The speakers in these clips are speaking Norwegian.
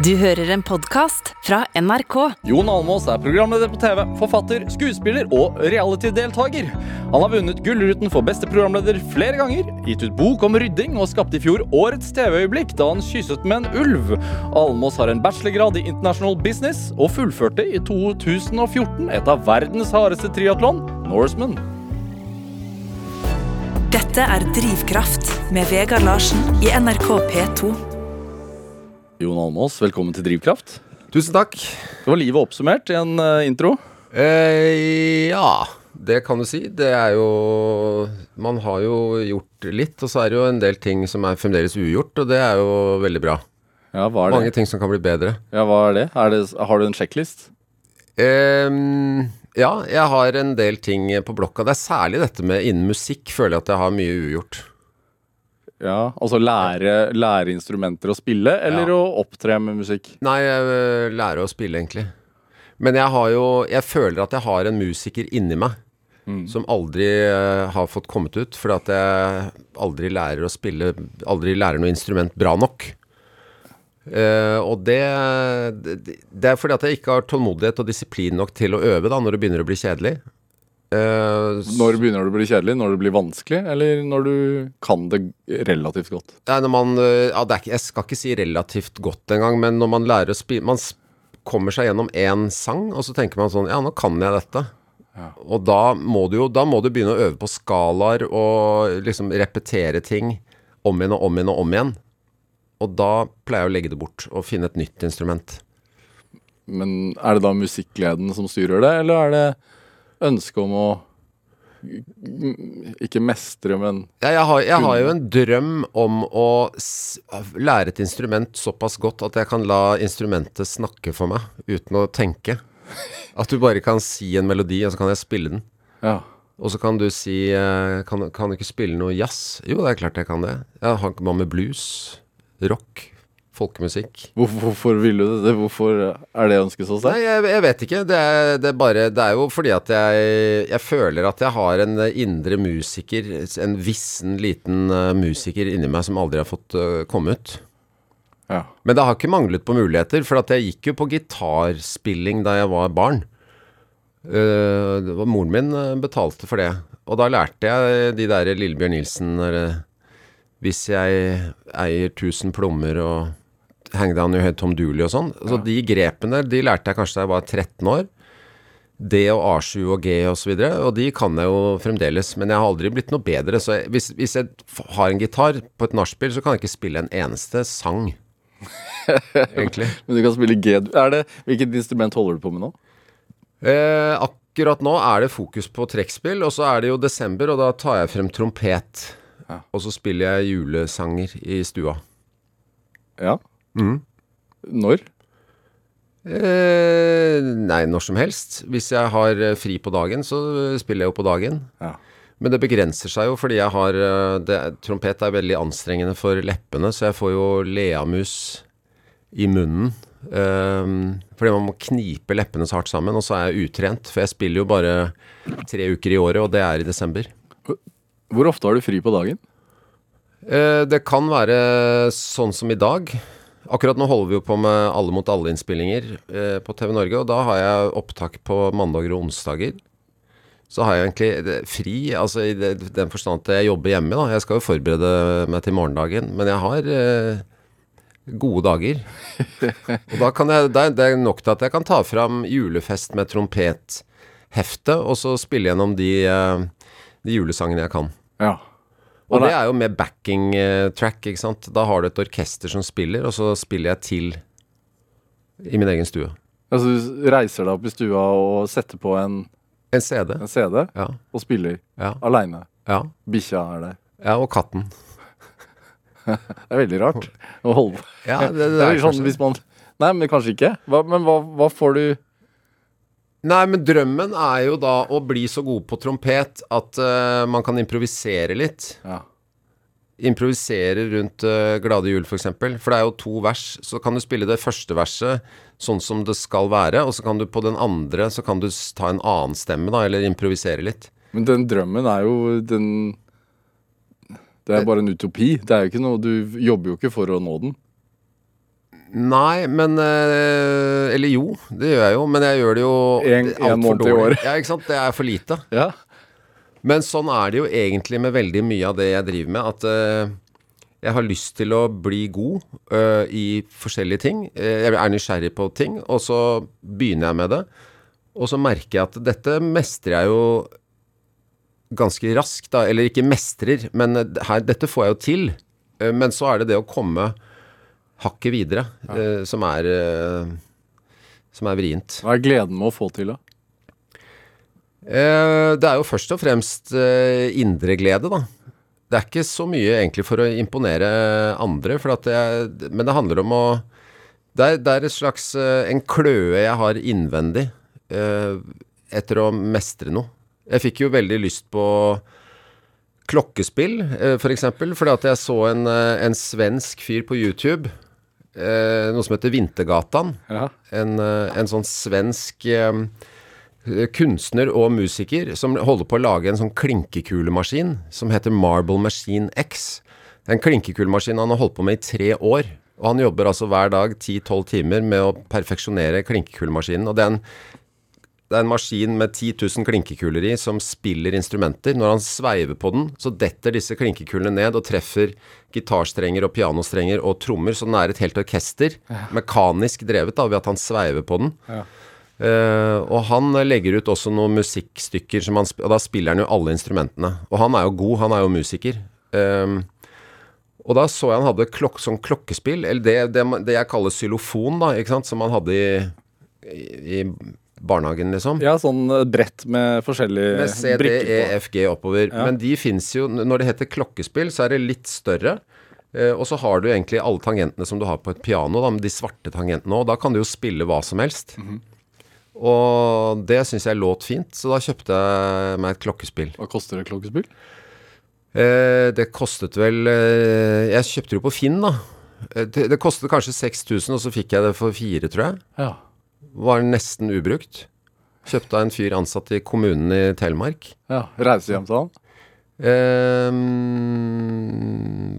Du hører en podkast fra NRK. Jon Almås er programleder på TV, forfatter, skuespiller og reality-deltaker. Han har vunnet Gullruten for beste programleder flere ganger, gitt ut bok om rydding og skapte i fjor årets TV-øyeblikk da han kysset med en ulv. Almås har en bachelorgrad i international business og fullførte i 2014 et av verdens hardeste triatlon, Norseman. Dette er Drivkraft med Vegard Larsen i NRK P2. Jon Almås, velkommen til Drivkraft. Tusen takk. Det var livet oppsummert i en eh, intro. Eh, ja, det kan du si. Det er jo Man har jo gjort litt, og så er det jo en del ting som er fremdeles ugjort, og det er jo veldig bra. Ja, hva er det? Mange ting som kan bli bedre. Ja, hva er det? Er det har du en sjekklist? Eh, ja, jeg har en del ting på blokka. Det er særlig dette med innen musikk føler jeg at jeg har mye ugjort. Ja, Altså lære, lære instrumenter å spille, eller å opptre med musikk? Nei, jeg øh, lærer å spille, egentlig. Men jeg har jo Jeg føler at jeg har en musiker inni meg som aldri uh, har fått kommet ut, fordi at jeg aldri lærer å spille Aldri lærer noe instrument bra nok. Uh, og det, det Det er fordi at jeg ikke har tålmodighet og disiplin nok til å øve da når det begynner å bli kjedelig. Eh, s- Når begynner det å bli kjedelig? Når det blir vanskelig? Eller når du kan det relativt godt? Når man øh, ja, det er Jeg skal ikke si relativt godt engang, men når man lærer å spille Man kommer seg gjennom én sang, og så tenker man sånn Ja, nå kan jeg dette. Og da må du jo Da må du begynne å øve på skalaer og liksom repetere ting om igjen og om igjen og om igjen. Og da pleier jeg å legge det bort og finne et nytt instrument. Men er det da musikkgleden som styrer det, eller er det ønsket om å ikke mestre, men Ja, jeg, har, jeg har jo en drøm om å lære et instrument såpass godt at jeg kan la instrumentet snakke for meg uten å tenke. At du bare kan si en melodi, og så kan jeg spille den. Ja. Og så kan du si eh, kan, kan du ikke spille noe jazz? Jo, det er klart jeg kan det. Jeg har hva med blues? Rock? Folkemusikk? Hvorfor, hvorfor vil du det? Hvorfor er det ønsket så Nei, sterkt? jeg, jeg vet ikke. Det er, det, er bare, det er jo fordi at jeg, jeg føler at jeg har en indre musiker, en vissen liten eh, musiker inni meg som aldri har fått eh, komme ut. Ja. Men det har ikke manglet på muligheter, for at jeg gikk jo på gitarspilling da jeg var barn. Uh, det var moren min betalte for det. Og da lærte jeg de der Lillebjørn Nilsen eh, Hvis jeg eier tusen plommer og Hang han Your Head Tom Dooley og sånn. Så de grepene de lærte jeg kanskje da jeg var 13 år. D og A7 og G og så videre, og de kan jeg jo fremdeles. Men jeg har aldri blitt noe bedre. Så jeg, hvis, hvis jeg har en gitar på et nachspiel, så kan jeg ikke spille en eneste sang. Egentlig. Men du kan spille G det, Hvilket instrument holder du på med nå? Eh, akkurat nå er det fokus på trekkspill, og så er det jo desember, og da tar jeg frem trompet. Ja. Og så spiller jeg julesanger i stua. Ja. Mm. Når? Eh, nei, når som helst. Hvis jeg har eh, fri på dagen, så eh, spiller jeg jo på dagen. Ja. Men det begrenser seg jo fordi jeg har eh, det, Trompet er veldig anstrengende for leppene, så jeg får jo leamus i munnen. Um, fordi man må knipe leppene så hardt sammen, og så er jeg utrent. For jeg spiller jo bare tre uker i året, og det er i desember. Hvor ofte har du fri på dagen? Eh, det kan være sånn som i dag. Akkurat nå holder vi jo på med Alle mot alle-innspillinger eh, på TV Norge, og da har jeg opptak på mandager og onsdager. Så har jeg egentlig fri, altså i den forstand at jeg jobber hjemme, da. Jeg skal jo forberede meg til morgendagen, men jeg har eh, gode dager. og da kan jeg, det er- nok til at jeg kan ta fram julefest med trompethefte, og så spille gjennom de, eh, de julesangene jeg kan. Ja. Og det er jo med backing eh, track, ikke sant. Da har du et orkester som spiller, og så spiller jeg til i min egen stue. Altså, du reiser deg opp i stua og setter på en, En CD. en CD Ja. og spiller Ja. aleine. Ja. Bikkja er der. ja og katten. Det er veldig rart å holde på. Ja, det, det, Det er er sånn kanskje hvis man Nei, men kanskje ikke. Hva, men hva, hva får du Nei, men drømmen er jo da å bli så god på trompet at uh, man kan improvisere litt. Ja. Improvisere rundt uh, Glade jul, for eksempel. For det er jo to vers. Så kan du spille det første verset sånn som det skal være, og så kan du på den andre så kan du ta en annen stemme, da, eller improvisere litt. Men den drømmen er jo den Det er bare en utopi. Det er jo ikke noe Du jobber jo ikke for å nå den. Nei, men eh, Eller jo, det gjør jeg jo. Men jeg gjør det jo En- en alt i dårlig. Ja, ikke sant. Det er for lite. Ja. Men sånn er det jo egentlig med veldig mye av det jeg driver med. At eh, jeg har lyst til å bli god eh, i forskjellige ting. Jeg er nysgjerrig på ting, og så begynner jeg med det. Og så merker jeg at dette mestrer jeg jo ganske raskt, da. Eller ikke mestrer, men her, dette får jeg jo til. Men så er det det å komme hakket videre eh, som er eh, som er vrient. Hva er gleden med å få til, da? Eh, det er jo først og fremst indre glede, da. Det er ikke så mye egentlig for å imponere andre, for at jeg, men det handler om å Det er, det er et slags en kløe jeg har innvendig etter å mestre noe. Jeg fikk jo veldig lyst på klokkespill, f.eks., for fordi at jeg så en, en svensk fyr på YouTube, eh, noe som heter Vintergatan Ja. en, eh, en sånn svensk eh, kunstner og musiker som holder på å lage en sånn klinkekulemaskin som heter Marble Machine X. En klinkekulemaskin han har holdt på med i tre år. Og han jobber altså hver dag 10-12 timer med å perfeksjonere klinkekulemaskinen. Og det er en det er en maskin med 10 000 klinkekuler i som spiller instrumenter. Når han sveiver på den, så detter disse klinkekulene ned og treffer gitarstrenger og pianostrenger og trommer, så den er et helt orkester. Mekanisk drevet da, ved at han sveiver på den. Ja. Uh, og han legger ut også noen musikkstykker, som han, og da spiller han jo alle instrumentene. Og han er jo god, han er jo musiker. Um, og da så jeg han hadde klok sånn klokkespill, eller det, det, det jeg kaller xylofon, da, ikke sant, som han hadde i, i barnehagen, liksom. Ja, sånn eh, brett med forskjellige Med C, D, brikker E, på. F, G oppover. Ja. Men de fins jo Når det heter klokkespill, så er det litt større. Eh, og så har du egentlig alle tangentene som du har på et piano, da, med de svarte tangentene òg. Da kan du jo spille hva som helst. Mhm. Og det syns jeg låt fint, så da kjøpte jeg meg et klokkespill. Hva koster et klokkespill? Eh, det kostet vel eh, Jeg kjøpte det jo på Finn, da. Eh, Det, det kostet kanskje 6000, og så fikk jeg det for fire, tror jeg. Ja. Var nesten ubrukt. Kjøpte av en fyr ansatt i kommunen i Telemark. ja. Reise hjem til han? Eh,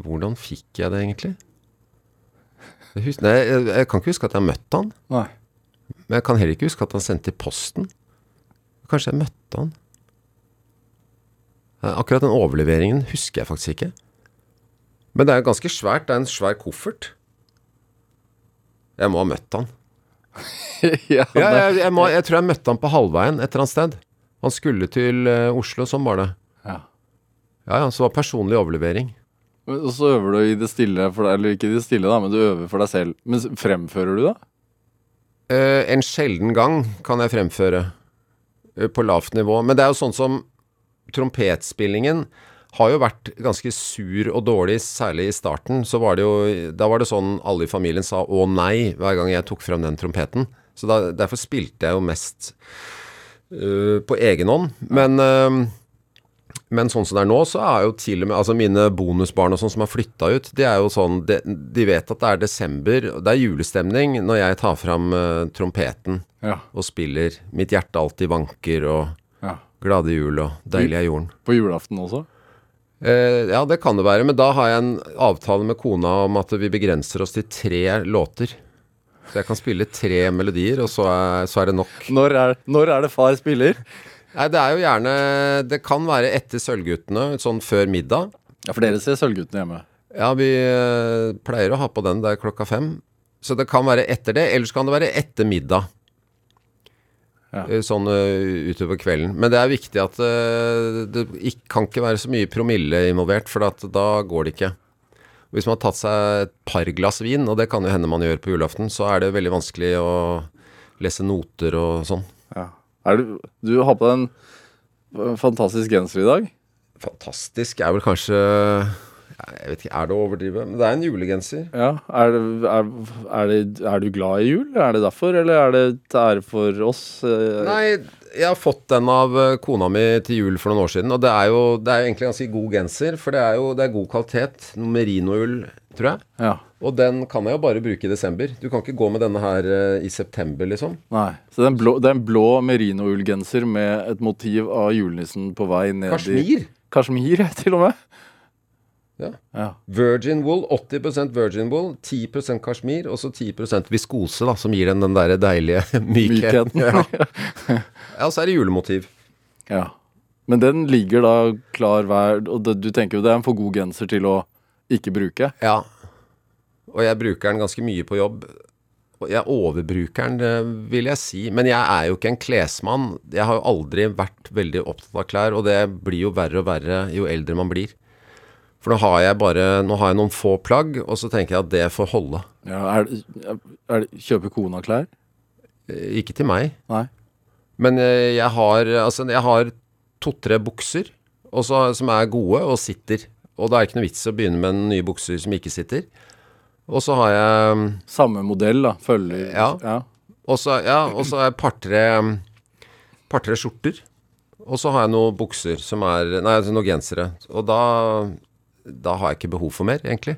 hvordan fikk jeg det egentlig? Jeg, nei, jeg, jeg kan ikke huske at jeg møtte han. Nei. Men jeg kan heller ikke huske at han sendte i posten. Kanskje jeg møtte han. Eh, Akkurat den overleveringen husker jeg faktisk ikke. Men det er ganske svært. Det er en svær koffert. Jeg må ha møtt han. ja, Ja, jeg, jeg, må, jeg tror jeg møtte han på halvveien et eller annet sted. Han skulle til uh, Oslo, sånn var det. ja. Ja, ja, så var personlig overlevering. Og så øver du i det stille, for deg, eller ikke i det stille, da, men du øver for deg selv. Men fremfører du da? Uh, en sjelden gang kan jeg fremføre Uh, på lavt nivå. Men det er jo sånn som trompetspillingen har jo vært ganske sur og dårlig, særlig i starten. Så var det jo Da var det sånn alle i familien sa å nei hver gang jeg tok frem den trompeten. Så da, derfor spilte jeg jo mest uh, på egen hånd. Men uh, men sånn som det er nå, så er jo til og med Altså mine bonusbarn og sånn som har flytta ut, de er jo sånn De, de vet at det er desember, det er julestemning når jeg tar fram uh, trompeten Ja. og spiller 'Mitt hjerte alltid vanker' og ja. 'Glade jul' og 'Deilig er jorden'. På julaften også? Eh, ja, det kan det være, men da har jeg en avtale med kona om at vi begrenser oss til tre låter. Så jeg kan spille tre melodier, og så er, så er det nok. Når er, når er det far spiller? Nei, det er jo gjerne Det kan være etter Sølvguttene, sånn før middag. Ja, for dere ser Sølvguttene hjemme. Ja, vi eh, pleier å ha på den der klokka fem. Så det kan være etter det, eller så kan det være etter middag. Ja. Eh, Sånn eh, utover kvelden. Men det er viktig at eh, det kan ikke være så mye promille involvert, for at da går det ikke. Hvis man har tatt seg et par glass vin, og det kan jo hende man gjør på julaften, så er det veldig vanskelig å lese noter og sånn. Ja. Du, du har på deg en fantastisk genser i dag. Fantastisk er vel kanskje Jeg vet ikke, er det å overdrive? Men det er en julegenser. Ja. Er, det, er, er, det, er du glad i jul? Er det derfor, eller er det til ære for oss? Eh, Nei, jeg har fått den av eh, kona mi til jul for noen år siden, og det er jo det er jo egentlig ganske god genser, for det er jo det er god kvalitet. Merinoull, tror jeg. Ja. Og den kan jeg jo bare bruke i desember. Du kan ikke gå med denne her eh, i september, liksom. Nei. Så det er en blå, er en blå merino-ullgenser med et motiv av julenissen på vei ned i Kashmir. Kashmir, til og med. Ja. Ja. Virgin wool, 80% virgin wool, 10% kasjmir, og så 10% viskose, da, som gir den den der deilige mykheten. Mykheten. Ja. ja, og så er det julemotiv. ja. Men den ligger da klar hver Og det, du tenker jo det er en for god genser til å ikke bruke? Ja. Og jeg bruker den ganske mye på jobb. Og jeg overbruker den, det vil jeg si. Men jeg er jo ikke en klesmann. Jeg har jo aldri vært veldig opptatt av klær, og det blir jo verre og verre jo eldre man blir. For nå har jeg bare Nå har jeg noen få plagg, og så tenker jeg at det får holde. Ja, er, er, Kjøper kona klær? Eh, Ikke til meg. Nei. Men eh, jeg har Altså, jeg har to-tre bukser også, som er gode og sitter. Og da er det ikke noe vits å begynne med nye bukser som ikke sitter. Og så har jeg Samme modell, da. Følger Ja. Og så ja, har jeg par-tre par-tre skjorter. Og så har jeg noen bukser som er Nei, altså noen gensere. Og da Da har jeg ikke behov for mer, egentlig.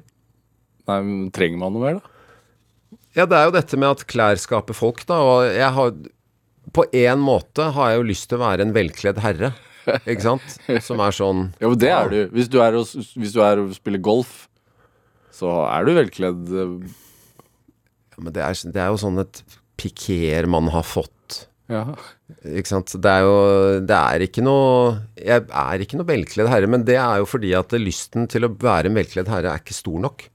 Nei, men trenger man noe mer, da? Ja, det er jo dette med at klær skaper folk, da. Og jeg har På én måte har jeg jo lyst til å være en velkledd herre. Ikke sant? Som er sånn Ja, men det er du. Hvis du er og, hvis du er og spiller golf, så er du velkledd. eh, ja, Men det er, det er jo sånn et pikéer man har fått. Ja. Ikke sant. Det er jo Det er ikke noe Jeg er ikke noe velkledd herre, men det er jo fordi at lysten til å være en velkledd herre er ikke stor nok.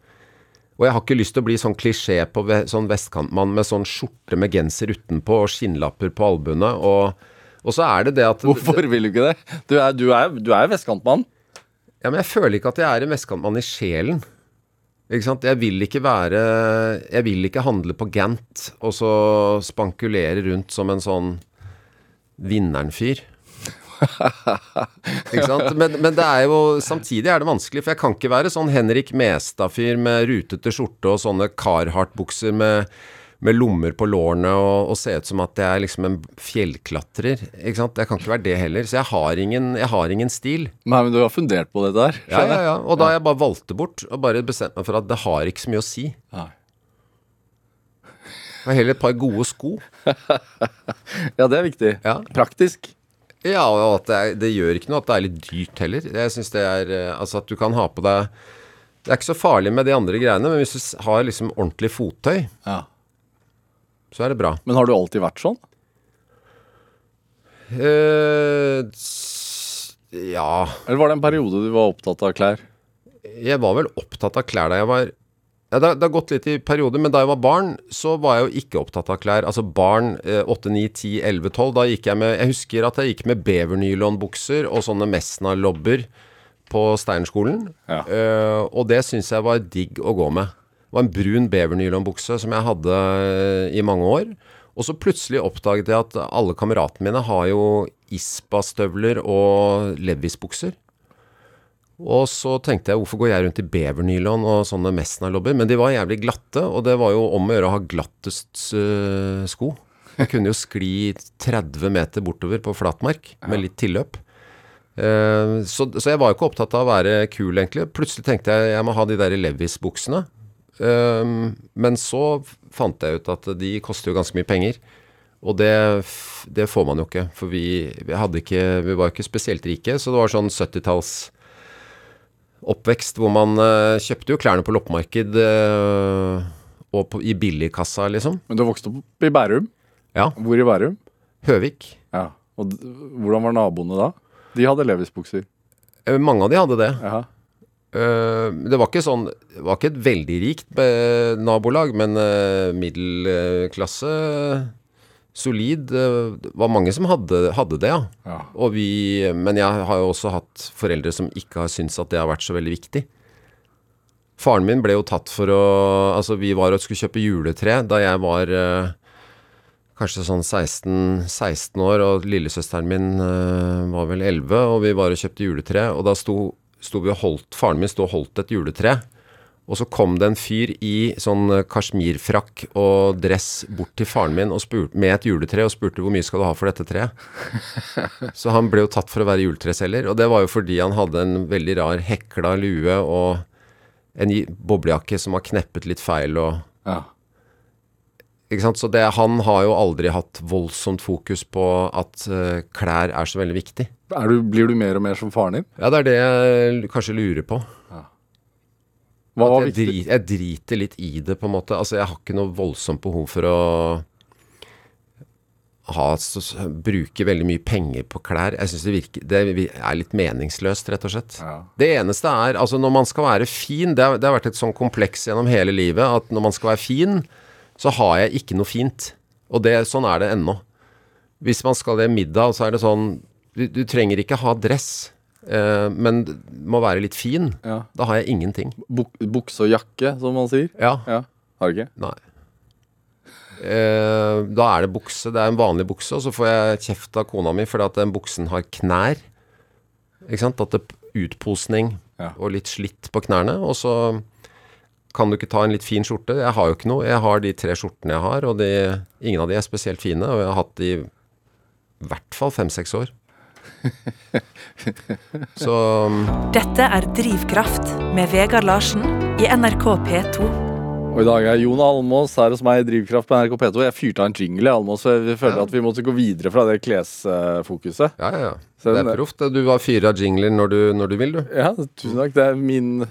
Og jeg har ikke lyst til å bli sånn klisjé på ve sånn vestkantmann med sånn skjorte med genser utenpå og skinnlapper på albuene. Og, og så er det det at Hvorfor vil du ikke det? Du er, du er, du er vestkantmann. Ja, men jeg føler ikke at jeg er en vestkantmann i sjelen. Ikke sant? Jeg vil ikke være Jeg vil ikke handle på Gant og så spankulere rundt som en sånn vinneren-fyr. ikke sant? Men, men det er jo Samtidig er det vanskelig, for jeg kan ikke være sånn Henrik Mestad-fyr med rutete skjorte og sånne Carhartt-bukser med, med lommer på lårene og, og se ut som at jeg er liksom en fjellklatrer. Ikke sant? Jeg kan ikke være det heller. Så jeg har ingen, jeg har ingen stil. Nei, men du har fundert på det der. Ja, ja, ja. Og da har jeg bare valgt det bort, og bare bestemt meg for at det har ikke så mye å si. Nei. Det er heller et par gode sko. Ja, det er viktig. Ja. Praktisk. Ja, og at det, er, det gjør ikke noe at det er litt dyrt heller. Jeg synes det er eh, Altså at du kan ha på deg Det er ikke så farlig med de andre greiene, men hvis du har liksom ordentlig fottøy, Ja. Så er det bra. Men har du alltid vært sånn? Eh, ja Eller var det en periode du var opptatt av klær? Jeg var vel opptatt av klær da jeg var ja, det, har- det har gått litt i perioder, men da jeg var barn, så var jeg jo ikke opptatt av klær. Altså barn eh, 8, 9, 10, 11, 12. Da gikk jeg med Jeg husker at jeg gikk med bevernylonbukser og sånne Mesna-lobber på Steinerskolen. Ja. Eh, og det syns jeg var digg å gå med. Det var en brun bevernylonbukse som jeg hadde eh, i mange år. Og så plutselig oppdaget jeg at alle kameratene mine har jo Ispa-støvler og Levis-bukser. Og så tenkte jeg, hvorfor går jeg rundt i bevernylon og sånne Mesna-lobber? Men de var jævlig glatte, og det var jo om å gjøre å ha glattest uh, sko. Jeg kunne jo skli 30 meter bortover på flatmark med litt tilløp. Uh, så, så jeg var jo ikke opptatt av å være kul, egentlig. Plutselig tenkte jeg jeg må ha de der Levis-buksene. Eh, men så fant jeg ut at de koster jo ganske mye penger. Og det, det får man jo ikke, for vi, vi, hadde ikke, vi var jo ikke spesielt rike. Så det var sånn 70-talls oppvekst hvor man eh, kjøpte jo klærne på loppemarked eh, og på, i billigkassa, liksom. Men du vokste opp i Bærum? Ja. Hvor i Bærum? Høvik. Ja. Og hvordan var naboene da? De hadde Levis-bukser. Eh, mange av de hadde det. Jaha. Eh, det var ikke sånn Det var ikke et veldig rikt eh, nabolag, men eh, middelklasse Solid. Det var mange som hadde, hadde det, ja. Ja. Og vi, men jeg har jo også hatt foreldre som ikke har syntes at det har vært så veldig viktig. Faren min ble jo tatt for å Altså, vi var og skulle kjøpe juletre da jeg var eh, kanskje sånn 16, 16 år, og lillesøsteren min eh, var vel 11, og vi var og kjøpte juletre, og da sto, sto vi og holdt Faren min sto og holdt et juletre. Og så kom det en fyr i sånn eh, kasjmirfrakk og dress bort til faren min og spurte, med et juletre og spurte hvor mye skal du ha for dette treet. Så han ble jo tatt for å være juletreselger, og det var jo fordi han hadde en veldig rar hekla lue og en boblejakke som var kneppet litt feil og Ja. Ikke sant? Så det, han har jo aldri hatt voldsomt fokus på at uh, klær er så veldig viktig. Du, blir du mer og mer som faren din? Ja, det er det jeg kanskje lurer på. Hva var jeg, drit, jeg driter litt i det, på en måte. Altså, jeg har ikke noe voldsomt behov for å ha, så, bruke veldig mye penger på klær. Jeg syns det, virker- det er litt meningsløst, rett og slett. Ja. Det eneste er, altså når man skal være fin Det har, det har vært et sånn kompleks gjennom hele livet at når man skal være fin, så har jeg ikke noe fint. Og det, sånn er det ennå. Hvis man skal i middag, så er det sånn Du, du trenger ikke ha dress, eh, men må være litt fin. Ja. Da har jeg ingenting. Buk bukse og jakke, som man sier. Ja. Ja. Har du ikke? Nei. Eh, da er det bukse. Det er en vanlig bukse, og så får jeg kjeft av kona mi fordi at den buksen har knær. Ikke sant? At det utposning Ja. og litt slitt på knærne. Og så kan du ikke ta en litt fin skjorte. Jeg har jo ikke noe. Jeg har de tre skjortene jeg har, og de, ingen av de er spesielt fine. Og jeg har hatt de i hvert fall fem-seks år. så Dette er Drivkraft med Vegard Larsen i NRK P2. Og i dag er Jon Almås her hos meg i Drivkraft på NRK P2. Jeg fyrte av en jingle Almås, for jeg føler Ja. at vi måtte gå videre fra det klesfokuset. ja, ja, ja. Det er proft. Du har fyra jingler når du, når du vil, du. Ja, tusen takk. Det er min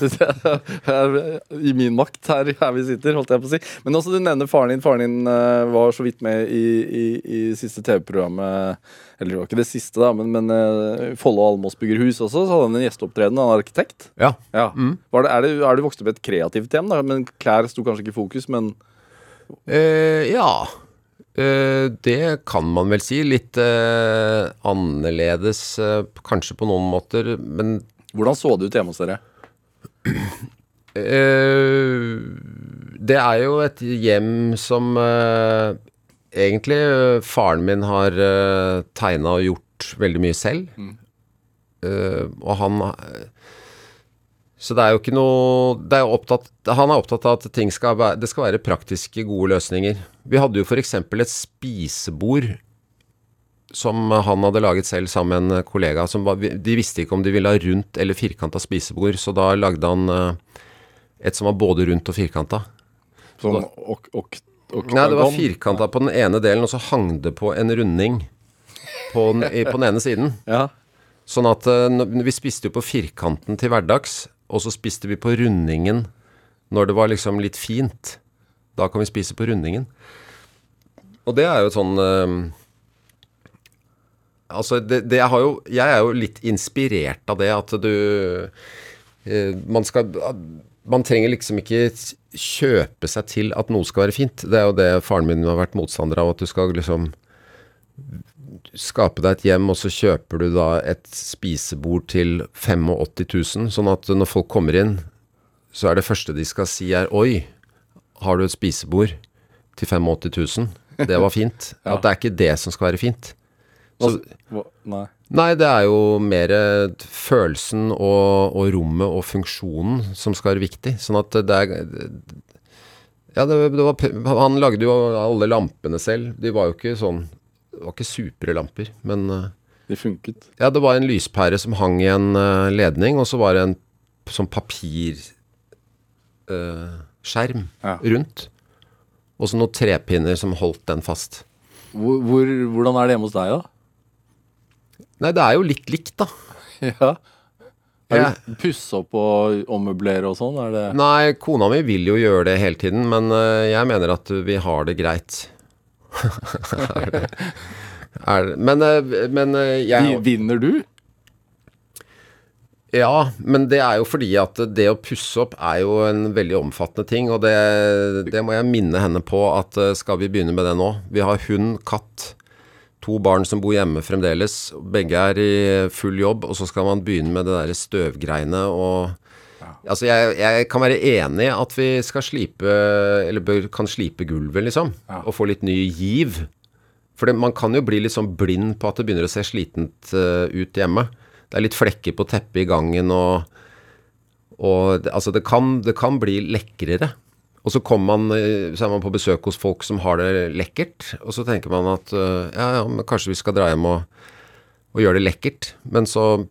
I min makt her, her vi sitter, holdt jeg på å si. Men også du nevner faren din. Faren din uh, var så vidt med i, i, i siste TV-programmet Eller det var ikke det siste, da, men, men uh, Follo Almås bygger hus også. Så hadde han en gjesteopptreden. Han er arkitekt. Ja. Ja. Var det, er, det, er du vokst opp i et kreativt hjem? da? Men Klær sto kanskje ikke i fokus, men Eh, ja. Uh, det kan man vel si. Litt uh, annerledes uh, kanskje på noen måter, men hvordan så det ut hjemme hos dere? Eh, Det er jo et hjem som eh, egentlig eh, faren min har uh, tegna og gjort veldig mye selv. Eh, og han Så det er jo ikke noe det er opptatt, Han er opptatt av at ting skal være, det skal være praktiske, gode løsninger. Vi hadde jo f.eks. et spisebord som han hadde laget selv sammen med en kollega. Som var, de visste ikke om de ville ha rundt eller firkanta spisebord, så da lagde han eh, et som var både rundt og firkanta. Sånn ok, ok, ok, Nei, det var firkanta på den ene delen, og så hang det på en runding på den, i- på den ene siden. Ja. Sånn at eh, vi spiste jo på firkanten til hverdags, og så spiste vi på rundingen når det var liksom litt fint. Da kan vi spise på rundingen. Og det er jo sånn eh, Altså, det, det jeg har jo Jeg er jo litt inspirert av det at du eh, Man skal Man trenger liksom ikke kjøpe seg til at noe skal være fint. Det er jo det faren min har vært motstander av, at du skal liksom skape deg et hjem, og så kjøper du da et spisebord til 85 000, sånn at når folk kommer inn, så er det første de skal si er Oi, har du et spisebord til 85 000? Det var fint. Ja. At det er ikke det som skal være fint. Hva, hva, nei. nei, det er jo mer følelsen og, og rommet og funksjonen som skal være viktig. Sånn at det er Ja, det, det var, han lagde jo alle lampene selv. De var jo ikke sånn Det var ikke supre lamper, men eh, De funket. ja, det var en lyspære som hang i en eh, ledning, og så var det en sånn papirskjerm Ja. rundt. Og så noen trepinner som holdt den fast. Hvor, hvor, hvordan er det hjemme hos deg, da? Nei, det er jo litt likt, da. Ja. Er det Pusse opp og ommøblere og sånn? Det Nei, kona mi vil jo gjøre det hele tiden, men eh, jeg mener at vi har det greit. er det, er det, men eh, men eh, jeg Vinner du? Ja, men det er jo fordi at det å pusse opp er jo en veldig omfattende ting, og det, det må jeg minne henne på at skal vi begynne med det nå? Vi har hund, katt, to barn som bor hjemme fremdeles. Begge er i full jobb, og så skal man begynne med det der støvgreiene og Altså, jeg, jeg kan være enig i at vi skal slipe, eller bør, kan slipe gulvet, liksom, Ja. og få litt ny giv. For det, man kan jo bli litt sånn blind på at det begynner å se slitent uh, ut hjemme. Det er litt flekker på teppet i gangen, og, og det, altså det kan, det kan bli lekrere. Og så kommer man, eh, så er man på besøk hos folk som har det lekkert, og så tenker man at eh, ja, ja, men kanskje vi skal dra hjem og, og gjøre det lekkert. Men så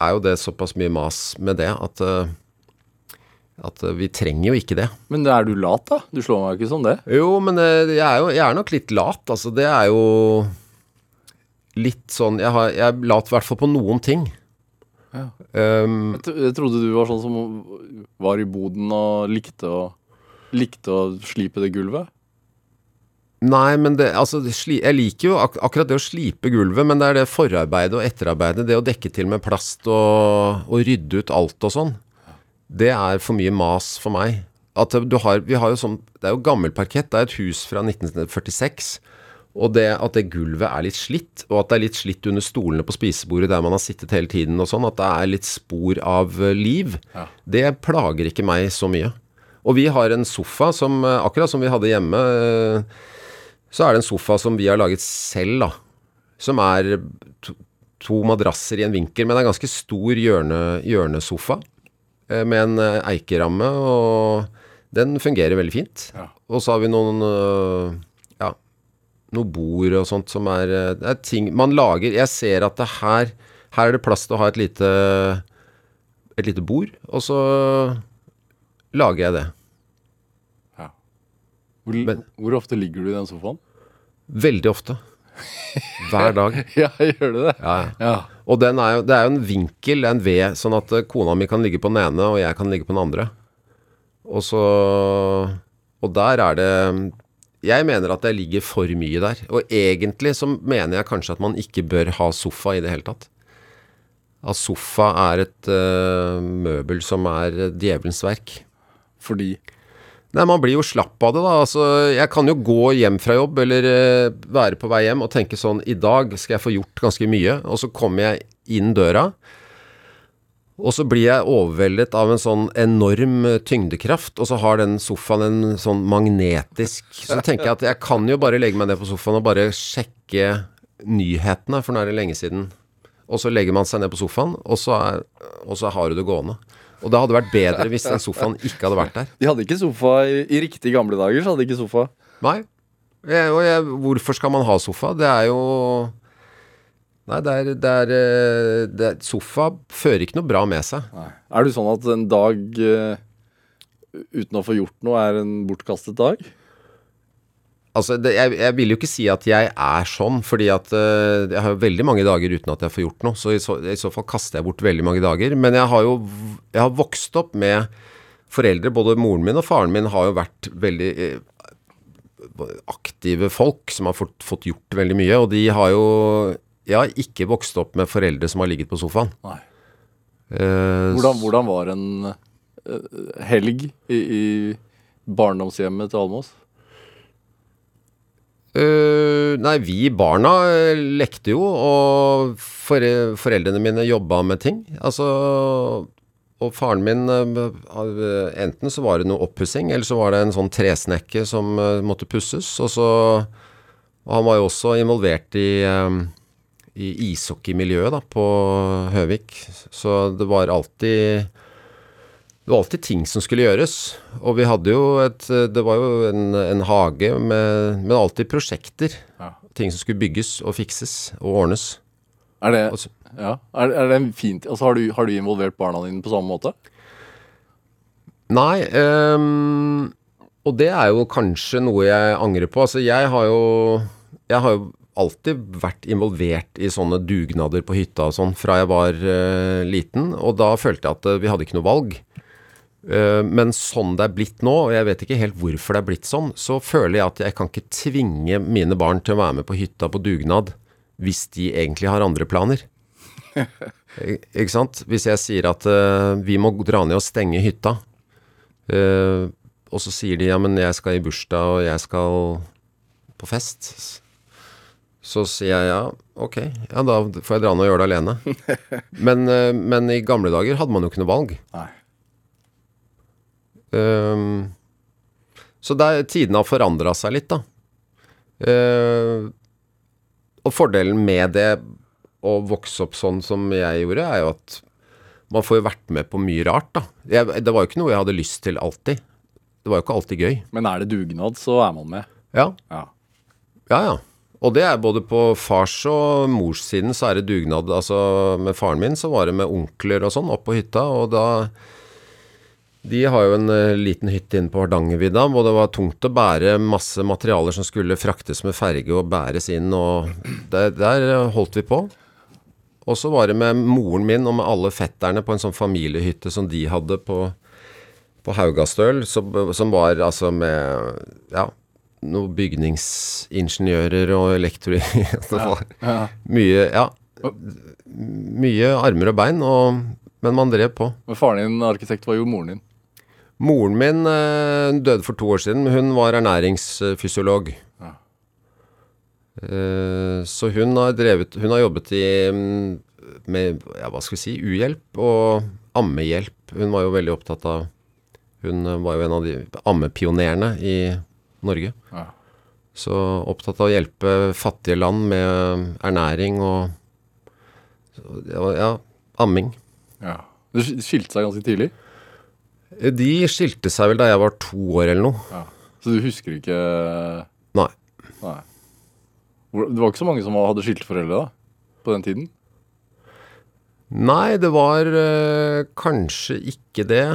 er jo det såpass mye mas med det at, eh, at vi trenger jo ikke det. Men er du lat, da? Du slår meg jo ikke som det. Jo, men jeg er jo jeg er nok litt lat. Altså, det er jo litt sånn Jeg, har, jeg er lat i hvert fall på noen ting. Ja. Um, Jeg trodde du var sånn som var i boden og likte å, likte å slipe det gulvet. Nei, men det, altså, jeg liker jo ak akkurat det å slipe gulvet, men det er det forarbeidet og etterarbeidet, det å dekke til med plast og, og rydde ut alt og sånn, det er for mye mas for meg. At du har, vi har jo sånn, det er jo gammel parkett, det er et hus fra 1946, og det at det gulvet er litt slitt, og at det er litt slitt under stolene på spisebordet der man har sittet hele tiden og sånn, at det er litt spor av eh, liv, Ja. det plager ikke meg så mye. Og vi har en sofa som, eh, akkurat som vi hadde hjemme, eh, så er det en sofa som vi har laget selv, da. Som er to, to madrasser i en vinkel, men det er en ganske stor hjørne, hjørnesofa. eh, Med en eikeramme, og den fungerer veldig fint. Ja. Og så har vi noen Ja, noe bord og sånt som er Det er ting man lager Jeg ser at det her Her er det plass til å ha et lite Et lite bord, og så lager jeg det. Hvor, Men- hvor ofte ligger du i den sofaen? Veldig ofte. Hver dag. Ja, gjør du det? Ja, ja. Og den er jo, det er jo en vinkel, det er en V, sånn at eh, kona mi kan ligge på den ene, og jeg kan ligge på den andre. Og så Og der er det Jeg mener at jeg ligger for mye der. Og egentlig så mener jeg kanskje at man ikke bør ha sofa i det hele tatt. At sofa er et uh, møbel som er djevelens verk. Fordi Nei, man blir jo slapp av det, da. Altså, jeg kan jo gå hjem fra jobb, eller eh, være på vei hjem og tenke sånn I dag skal jeg få gjort ganske mye. Og så kommer jeg inn døra, og så blir jeg overveldet av en sånn enorm eh, tyngdekraft. Og så har den sofaen en sånn magnetisk Så tenker jeg at jeg kan jo bare legge meg ned på sofaen og bare sjekke nyhetene, for nå er det lenge siden. Og så legger man seg ned på sofaen, og så, er, og så har du det gående. Og det hadde vært bedre hvis den sofaen ikke hadde vært der. De hadde ikke sofa i, i riktig gamle dager, så hadde de ikke sofa. Nei. Jeg, og jeg, hvorfor skal man ha sofa? Det er jo Nei, det er, det er, eh, det er Sofa fører ikke noe bra med seg. Er du sånn at en dag eh, uten å få gjort noe er en bortkastet dag? Altså, det, jeg, jeg vil jo ikke si at jeg er sånn, fordi at uh, jeg har veldig mange dager uten at jeg får gjort noe. Så i, så i så fall kaster jeg bort veldig mange dager. Men jeg har jo jeg har vokst opp med foreldre, både moren min og faren min har jo vært veldig uh, aktive folk som har fått, fått gjort veldig mye. Og de har jo Jeg har ikke vokst opp med foreldre som har ligget på sofaen. Nei. Uh, Hvordan, hvordan var en helg i, i barndomshjemmet til Almås? Eh, nei, vi barna eh, lekte jo, og fore, foreldrene mine jobba med ting. Altså Og faren min uh, Enten så var det noe oppussing, eller så var det en sånn tresnekke som uh, måtte pusses. Og så Og han var jo også involvert i i ishockeymiljøet da, på Høvik. Så det var alltid det var alltid ting som skulle gjøres. Og vi hadde jo et Det var jo en, en hage med, med alltid prosjekter. Ja. Ting som skulle bygges og fikses og ordnes. Er det, Og så- ja, er, er det fint Altså, har du, har du involvert barna dine på samme måte? Nei, Um, og det er jo kanskje noe jeg angrer på. Altså, jeg har jo Jeg har jo alltid vært involvert i sånne dugnader på hytta og sånn fra jeg var uh, liten, og da følte jeg at uh, vi hadde ikke noe valg. Eh, men sånn det er blitt nå, og jeg vet ikke helt hvorfor det er blitt sånn, så føler jeg at jeg kan ikke tvinge mine barn til å være med på hytta på dugnad hvis de egentlig har andre planer. Ikke sant? Hvis jeg sier at uh, vi må dra ned og stenge hytta, uh, og så sier de ja, men jeg skal i bursdag og jeg skal på fest. Så sier jeg ja, ok, ja da får jeg dra ned og gjøre det alene. Men, uh, men i gamle dager hadde man jo ikke noe valg. Nei. Ehm, så der, tidene har forandra seg litt, da. Uh, og fordelen med det å vokse opp sånn som jeg gjorde, er jo at man får jo vært med på mye rart, da. Jeg, det var jo ikke noe jeg hadde lyst til alltid. Det var jo ikke alltid gøy. Men er det dugnad, så er man med. Ja, Ja. ja. ja. Og det er både på fars og mors siden så er det dugnad. Altså med faren min så var det med onkler og sånn opp på hytta, og da De har jo en eh, liten hytte inne på Hardangervidda hvor det var tungt å bære masse materialer som skulle fraktes med ferge og bæres inn, og der, der holdt vi på. Og så var det med moren min og med alle fetterne på en sånn familiehytte som de hadde på, på Haugastøl, som, som var altså med ja, noen bygningsingeniører og elektro... det var Ja. mye Ja. Mye armer og bein, og, men man drev på. Men faren din arkitekt var jo moren din. Moren min eh, døde for to år siden, hun var ernæringsfysiolog. Ja. Eh, så hun har drevet Hun har jobbet i mm, med, ja, hva skal vi si, uhjelp og ammehjelp. Hun var jo veldig opptatt av Hun eh, var jo en av de ammepionerene i Norge. Ja. Så opptatt av å hjelpe fattige land med ernæring og ja, amming. Ja. Det skilte seg ganske tidlig, De skilte seg vel da jeg var to år eller noe. så du husker ikke Nei. Nei. Det var ikke så mange som hadde skilte foreldre da, på den tiden? Nei, det var øh, kanskje ikke det.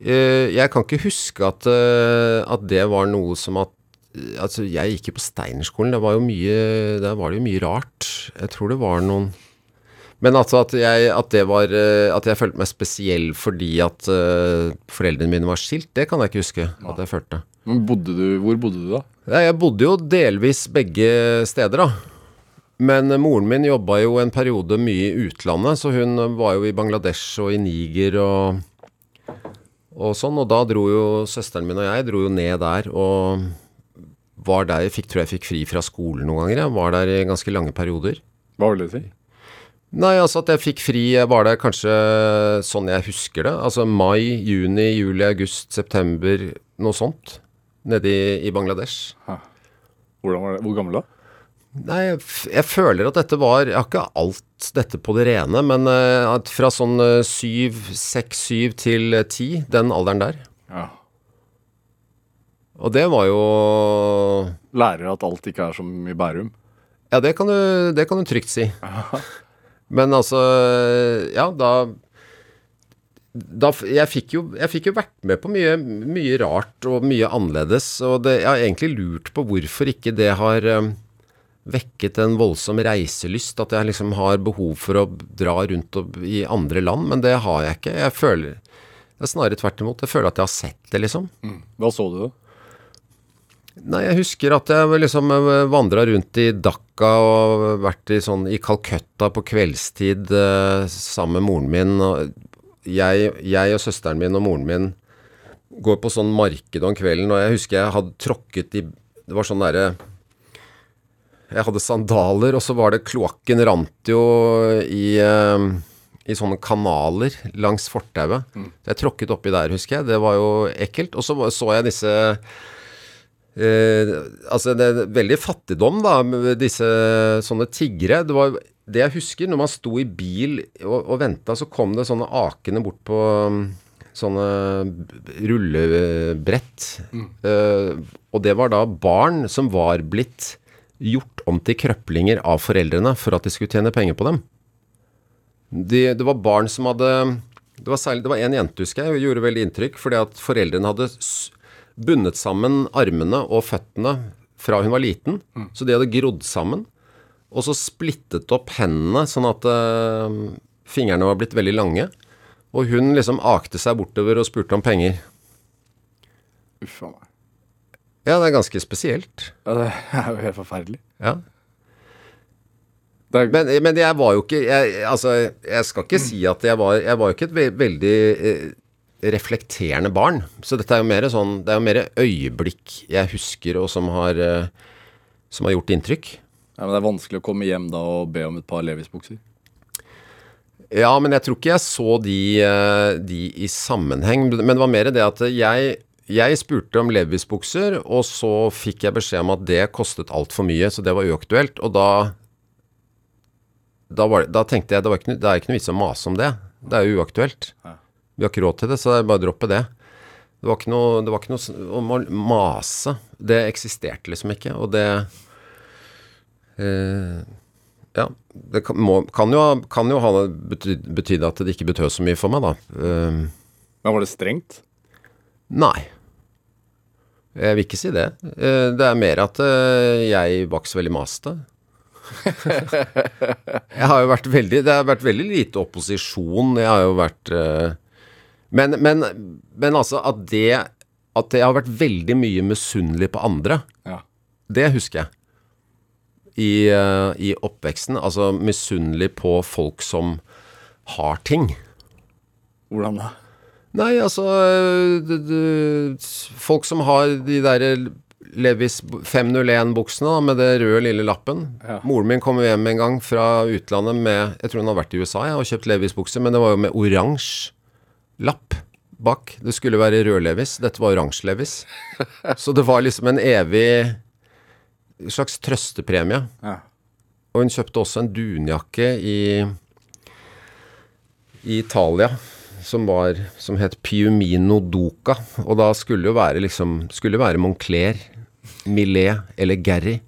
Eh, jeg kan ikke huske at, eh, at det var noe som at Altså, jeg gikk jo på Steinerskolen. Det var jo mye Der var det jo mye rart. Jeg tror det var noen Men altså at jeg, at det var eh, At jeg følte meg spesiell fordi at uh, foreldrene mine var skilt, det kan jeg ikke huske at jeg følte. Men bodde du, hvor bodde du da? Ja, jeg bodde jo delvis begge steder, da. Men eh, moren min jobba jo en periode mye i utlandet, så hun var jo i Bangladesh og i Niger og, og sånn. Og da dro jo søsteren min og jeg dro jo ned der og var der. Jeg fikk, tror jeg fikk fri fra skolen noen ganger. Jeg var der i ganske lange perioder. Hva vil det si? Nei, altså at jeg fikk fri var det kanskje sånn jeg husker det. Altså mai, juni, juli, august, september, noe sånt. Nede i, i Bangladesh. Hvordan var det? Hvor gammel da? Nei, jeg, jeg føler at dette var Jeg har ikke alt dette på det rene, men at fra sånn eh, syv, seks, syv til eh, ti, den alderen der. Ja. Og det var jo Lærer at alt ikke er som i Bærum. Ja, det kan du, det kan du trygt si. Men altså Ja, da da, jeg, fikk jo, jeg fikk jo vært med på mye, mye rart og mye annerledes, og det, jeg har egentlig lurt på hvorfor ikke det har eh, vekket en voldsom reiselyst, at jeg liksom har behov for å dra rundt og, i andre land, men det har jeg ikke. Jeg føler det er snarere tvert imot. Jeg føler at jeg har sett det, liksom. Hva så du da? Nei, jeg husker at jeg liksom vandra rundt i Dhaka og vært i sånn i Calcutta på kveldstid eh, sammen med moren min. Og jeg, jeg og søsteren min og moren min går på sånn marked om kvelden, og jeg husker jeg hadde tråkket i Det var sånn derre Jeg hadde sandaler, og så var det Kloakken rant jo i eh, i sånne kanaler langs fortauet. Mm. Jeg tråkket oppi der, husker jeg. Det var jo ekkelt. Og så så jeg disse Eh, altså det er veldig fattigdom da med disse sånne tiggere. Det var det jeg husker når man sto i bil og, og venta, så kom det sånne akene bort på um, sånne rullebrett. rullebrett. Eh, og det var da barn som var blitt gjort om til krøplinger av foreldrene for at de skulle tjene penger på dem. De, det var barn som hadde Det var særlig, det var en jente, husker jeg, og gjorde veldig inntrykk, fordi at foreldrene hadde bundet sammen armene og føttene fra hun var liten. Så de hadde grodd sammen. Og så splittet opp hendene, sånn at eh, fingrene var blitt veldig lange. Og hun liksom akte seg bortover og spurte om penger. Uff a meg. Ja, det er ganske spesielt. Ja, det er jo helt forferdelig. Ja. Er, Men, men jeg var jo ikke jeg, Altså, jeg skal ikke si at jeg var Jeg var jo ikke et veldig eh, reflekterende barn. Så dette er jo mer sånn Det er jo mer øyeblikk jeg husker, og som har eh, Som har gjort inntrykk. ja, men det er vanskelig å komme hjem da og be om et par Levis-bukser. Ja, men jeg tror ikke jeg så de, eh, de i sammenheng. Men det var mer det at jeg, jeg spurte om Levis-bukser, og så fikk jeg beskjed om at det kostet altfor mye, så det var uaktuelt. Og da da, var det, da tenkte jeg det, ikke, det er ikke noe vits å mase om det. Det er jo uaktuelt. Ja. Vi har ikke råd til det, så det er bare å droppe det. Det var ikke noe, det var ikke noe om å mase. Det eksisterte liksom ikke, og det eh, Ja. Det kan, må, kan, jo, kan jo ha bety, betydd at det ikke betød så mye for meg, da. Eh, Men var det strengt? nei. Jeg vil ikke si det. Eh, det er mer at eh, jeg var ikke så veldig masete. jeg har jo vært veldig Det har vært veldig lite opposisjon. Jeg har jo vært eh, men, men, men altså at det At jeg har vært veldig mye misunnelig på andre, Ja. det husker jeg. I, eh, I oppveksten. Altså misunnelig på folk som har ting. Hvordan da? Nei, altså du, det, det, Folk som har de derre Levis 501-buksene med det røde lille lappen. Ja. Moren min kom hjem en gang fra utlandet med Jeg tror hun har vært i USA ja, og kjøpt Levis-bukser, men det var jo med oransje lapp bak. Det skulle være rød Levis. Dette var oransje Levis. Så det var liksom en evig slags trøstepremie. Ja. Og hun kjøpte også en dunjakke i, i Italia som, var, som het Piumino Duca. Og da skulle det jo være liksom Skulle være Moncler, Millet eller Gary.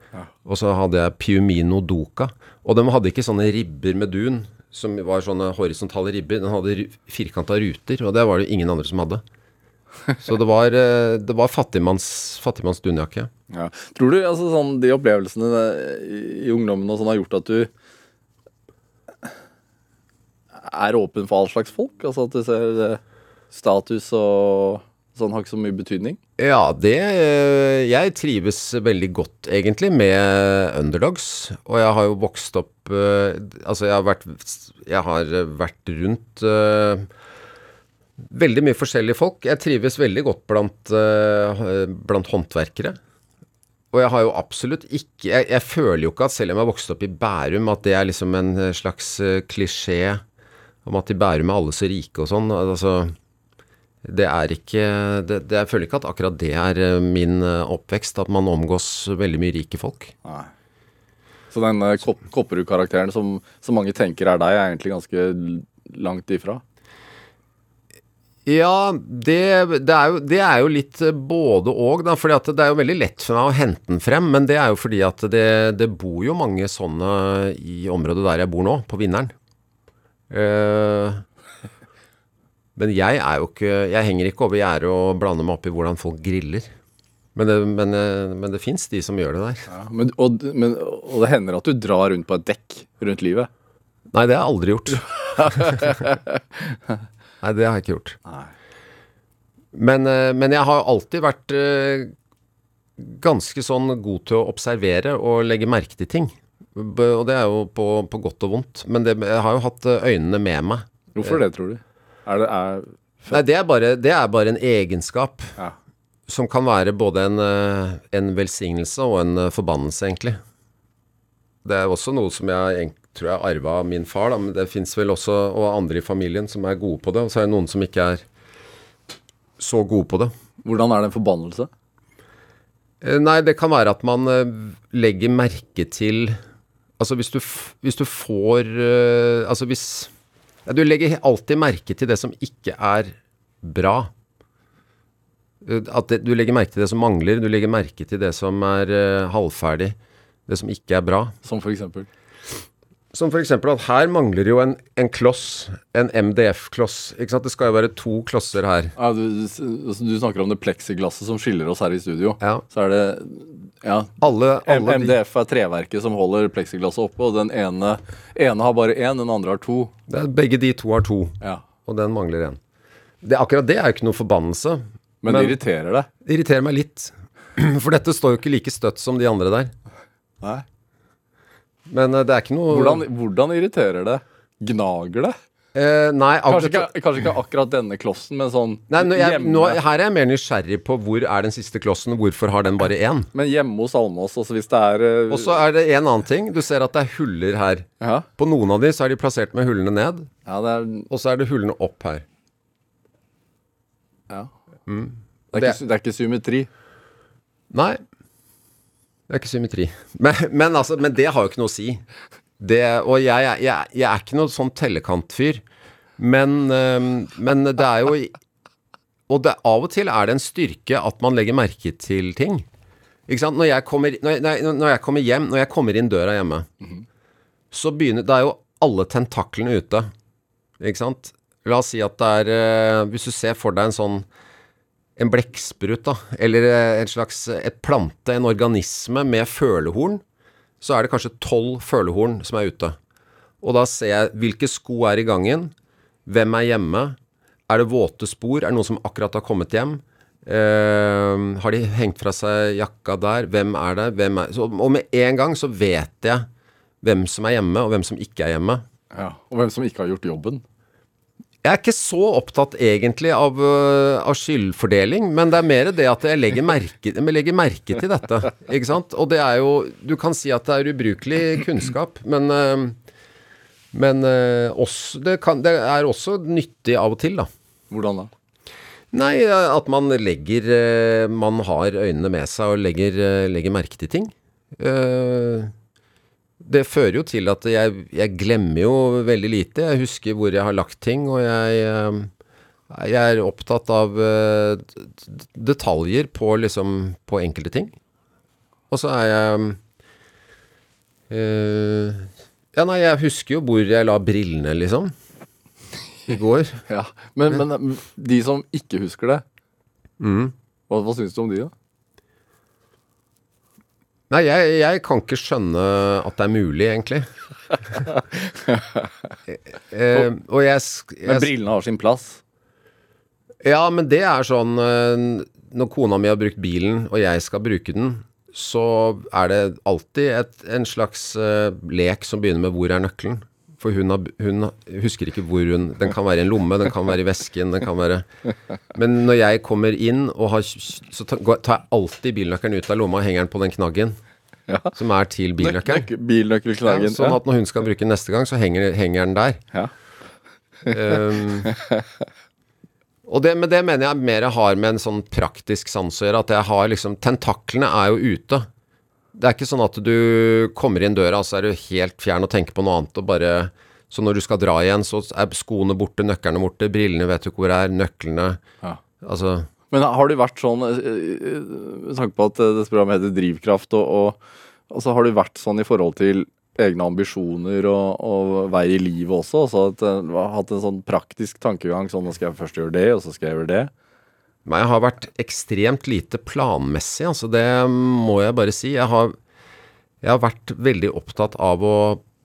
Og så hadde jeg Piumino Duca. Og de hadde ikke sånne ribber med dun, som var sånne horisontale ribber. Den hadde firkanta ruter, og det var det ingen andre som hadde. Så det var, eh, var fattigmanns, fattigmanns dunjakke. Ja. Tror du altså, sånn, de opplevelsene i, i ungdommen og sånn har gjort at du er åpen for all slags folk? Altså at du ser eh, status og sånn har ikke så mye betydning? Ja, det eh, Jeg trives veldig godt, egentlig, med underdogs. Og jeg har jo vokst opp eh, Altså, jeg har vært Jeg har vært rundt uh, veldig mye forskjellige folk. Jeg trives veldig godt blant, uh, blant håndverkere. Og jeg har jo absolutt ikke jeg, jeg føler jo ikke at selv om jeg har vokst opp i Bærum, at det er liksom en slags klisjé om at i Bærum er alle så rike og sånn. Altså det er ikke det, det, Jeg føler ikke at akkurat det er eh, min eh, oppvekst, at man omgås veldig mye rike folk. Nei. Så den uh, Kopp Kopperud-karakteren som, som mange tenker er deg, er egentlig ganske langt ifra? Ja, det, det, er jo, det er jo litt eh, både og, da. fordi det er jo veldig lett for meg å hente den frem. Men det er jo fordi at det, det bor jo mange sånne i området der jeg bor nå, på Vinneren. Eh, men jeg ikke Jeg henger ikke over gjerdet og blander meg opp i hvordan folk griller. Men det, men, eh, men det fins de som gjør det der. Ja. Men, og, men, og det hender at du drar rundt på et dekk rundt livet? Nei, det har jeg aldri gjort. Nei, det har jeg ikke gjort. Men, eh, men jeg har alltid vært eh, ganske sånn god til å observere og legge merke til ting. Og det er jo på, på godt og vondt. Men det, jeg har jo hatt øynene med meg. Hvorfor det, tror du? Er det er, Nei, det er bare, det er bare en egenskap ja. som kan være både en, eh, en velsignelse og en eh, forbannelse, egentlig. Det er også noe som jeg tror jeg arva av min far, da, men det fins vel også og andre i familien som er gode på det. Og så er det noen som ikke er så gode på det. Hvordan er det en forbannelse? Eh, Nei, det kan være at man legger merke til Altså hvis du, hvis du får Altså hvis Du legger alltid merke til det som ikke er bra. At det, du legger merke til det som mangler, du legger merke til det som er uh, halvferdig. Det som ikke er bra. Som for eksempel? Som f.eks. at her mangler jo en, en kloss, en MDF-kloss. Ikke sant? Det skal jo være to klosser her. Ja, du, du, du snakker om det pleksiglasset som skiller oss her i studio. Ja. Så er det Ja. Alle, alle MDF er treverket som holder pleksiglasset oppe, og den ene, ene har bare én, den andre har to. det er, begge de to har to, Ja. og den mangler en. Akkurat det er jo ikke noe forbannelse. Men, Men- det irriterer deg. Det irriterer meg litt. For dette står jo ikke like støtt som de andre der. Nei. Men eh, det er ikke noe Hvordan, hvordan irriterer det? Gnager det? eh, Nei, Kanskje ikke, kanskje ikke akkurat denne klossen, men sånn Nei, nå, jeg, hjemme. nå, her er jeg mer nysgjerrig på hvor er den siste klossen, og hvorfor har den bare én? Men hjemme hos Almås, også hvis det er uh... Og så er det en annen ting. Du ser at det er huller her. ja, På noen av de så er de plassert med hullene ned, ja, det er og så er det hullene opp her. ja. Mm. Det, er ikke, det er ikke symmetri. Nei, det er ikke symmetri. Men, men, altså, men det har jo ikke noe å si. Det, og jeg, jeg, jeg, er ikke noen sånn tellekantfyr. Men, men det er jo Og det, av og til er det en styrke at man legger merke til ting. Ikke sant? Når jeg kommer, når jeg, når jeg- kommer hjem, når jeg kommer inn døra hjemme, så begynner Da er jo alle tentaklene ute. Ikke sant? La oss si at det er øh, Hvis du ser for deg en sånn en blekksprut, da, eller eh, en slags et plante, en organisme med følehorn, så er det kanskje tolv følehorn som er ute. Og da ser jeg hvilke sko er i gangen, hvem er hjemme, er det våte spor, er det noen som akkurat har kommet hjem? Uh, har de hengt fra seg jakka der? Hvem er det? Hvem er så, Og med en gang så vet jeg hvem som er hjemme, og hvem som ikke er hjemme. Ja. Og hvem som ikke har gjort jobben. Jeg er ikke så opptatt egentlig av, øh, av skyldfordeling, men det er mer det at jeg legger merke, jeg legger merke til dette. Ikke sant? Og det er jo Du kan si at det er ubrukelig kunnskap, men øh, Men øh, også, det, kan, det er også nyttig av og til, da. Hvordan da? Nei, at man legger Man har øynene med seg og legger, legger merke til ting. Uh, det fører jo til at jeg, jeg, glemmer jo veldig lite. Jeg husker hvor jeg har lagt ting, og jeg, eh, jeg er opptatt av eh, detaljer på, liksom, på enkelte ting. Og så er jeg øh, Ja, nei, jeg husker jo hvor jeg la brillene, liksom. I går. ja, men, men, de som ikke husker det, mm. hva, hva syns du om de, da? Nei, jeg, jeg, kan ikke skjønne at det er mulig, egentlig. eh, og jeg, jeg, Men brillene har sin plass? Ja, men det er sånn eh, Når kona mi har brukt bilen, og jeg skal bruke den, så er det alltid et, en slags uh, lek som begynner med 'hvor er nøkkelen'? For hun, har, hun, husker ikke hvor hun Den kan være i en lomme, den kan være i vesken, den kan være Men når jeg kommer inn, har, så tar jeg alltid bilnøkkelen ut av lomma og henger den på den knaggen. Ja. Som er til bilnøkkelen. Bilnøkkelknaggen. Ja, sånn at når hun skal bruke den neste gang, så henger, henger den der. Ja. um, og det, men det mener jeg mer har med en sånn praktisk sans å gjøre. At jeg har liksom Tentaklene er jo ute. Det er ikke sånn at du kommer inn døra, så er du helt fjern og tenker på noe annet og bare Så når du skal dra igjen, så er skoene borte, nøklene borte, brillene vet du ikke hvor det er, nøklene ja. Altså Men har du vært sånn eh, eh, Med tanke på at eh, dette programmet heter Drivkraft, og, og altså har du vært sånn i forhold til egne ambisjoner og, og vei i livet også? Altså at hatt en sånn praktisk tankegang sånn nå skal jeg først gjøre det, og så skal jeg gjøre det? Men jeg har vært ekstremt lite planmessig, altså det må jeg bare si. Jeg har, jeg har vært veldig opptatt av å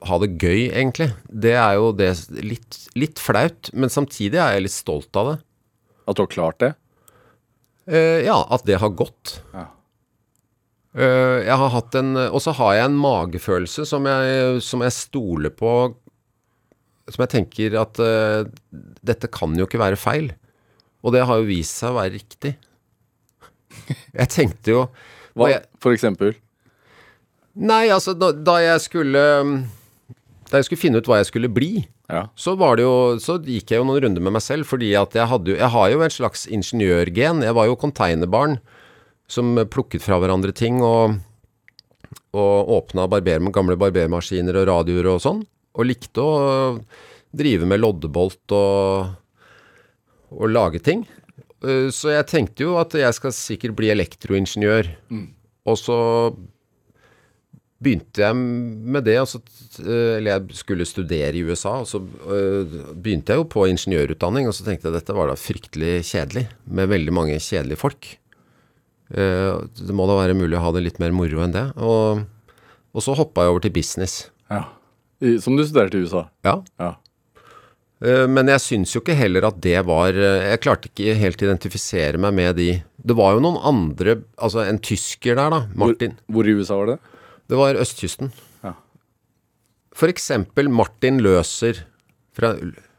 ha det gøy, egentlig. Det er jo det litt, litt, flaut, men samtidig er jeg litt stolt av det. At du har klart det? Uh, ja, at det har gått. Ja. Jeg har hatt en Og så har jeg en magefølelse som jeg, som jeg stoler på Som jeg tenker at uh, dette kan jo ikke være feil. Og det har jo vist seg å være riktig. Jeg tenkte jo Hva, jeg, For eksempel? Nei, altså, da, da, jeg skulle Da jeg skulle finne ut hva jeg skulle bli, ja. så var det jo Så gikk jeg jo noen runder med meg selv, fordi at jeg hadde jo Jeg har jo en slags ingeniørgen. Jeg var jo konteinerbarn som plukket fra hverandre ting og, og åpna barber, gamle barbermaskiner og radioer og sånn. Og likte å drive med loddebolt og å lage ting. Eh, så jeg tenkte jo at jeg skal sikkert bli elektroingeniør. Mm. Og så begynte jeg med det. Altså, eller jeg skulle studere i USA, og så uh, begynte jeg jo på ingeniørutdanning. Og så tenkte jeg at dette var da fryktelig kjedelig, med veldig mange kjedelige folk. Det må da være mulig å ha det litt mer moro enn det. Og, og så hoppa jeg over til business. Ja. Som du studerte i USA? Ja. ja. Eh, men jeg syns jo ikke heller at det var eh, Jeg klarte ikke helt å identifisere meg med de Det var jo noen andre Altså en tysker der, da. Martin. Hvor, hvor i USA var det? Det var østkysten. Ja. For eksempel Martin Løser fra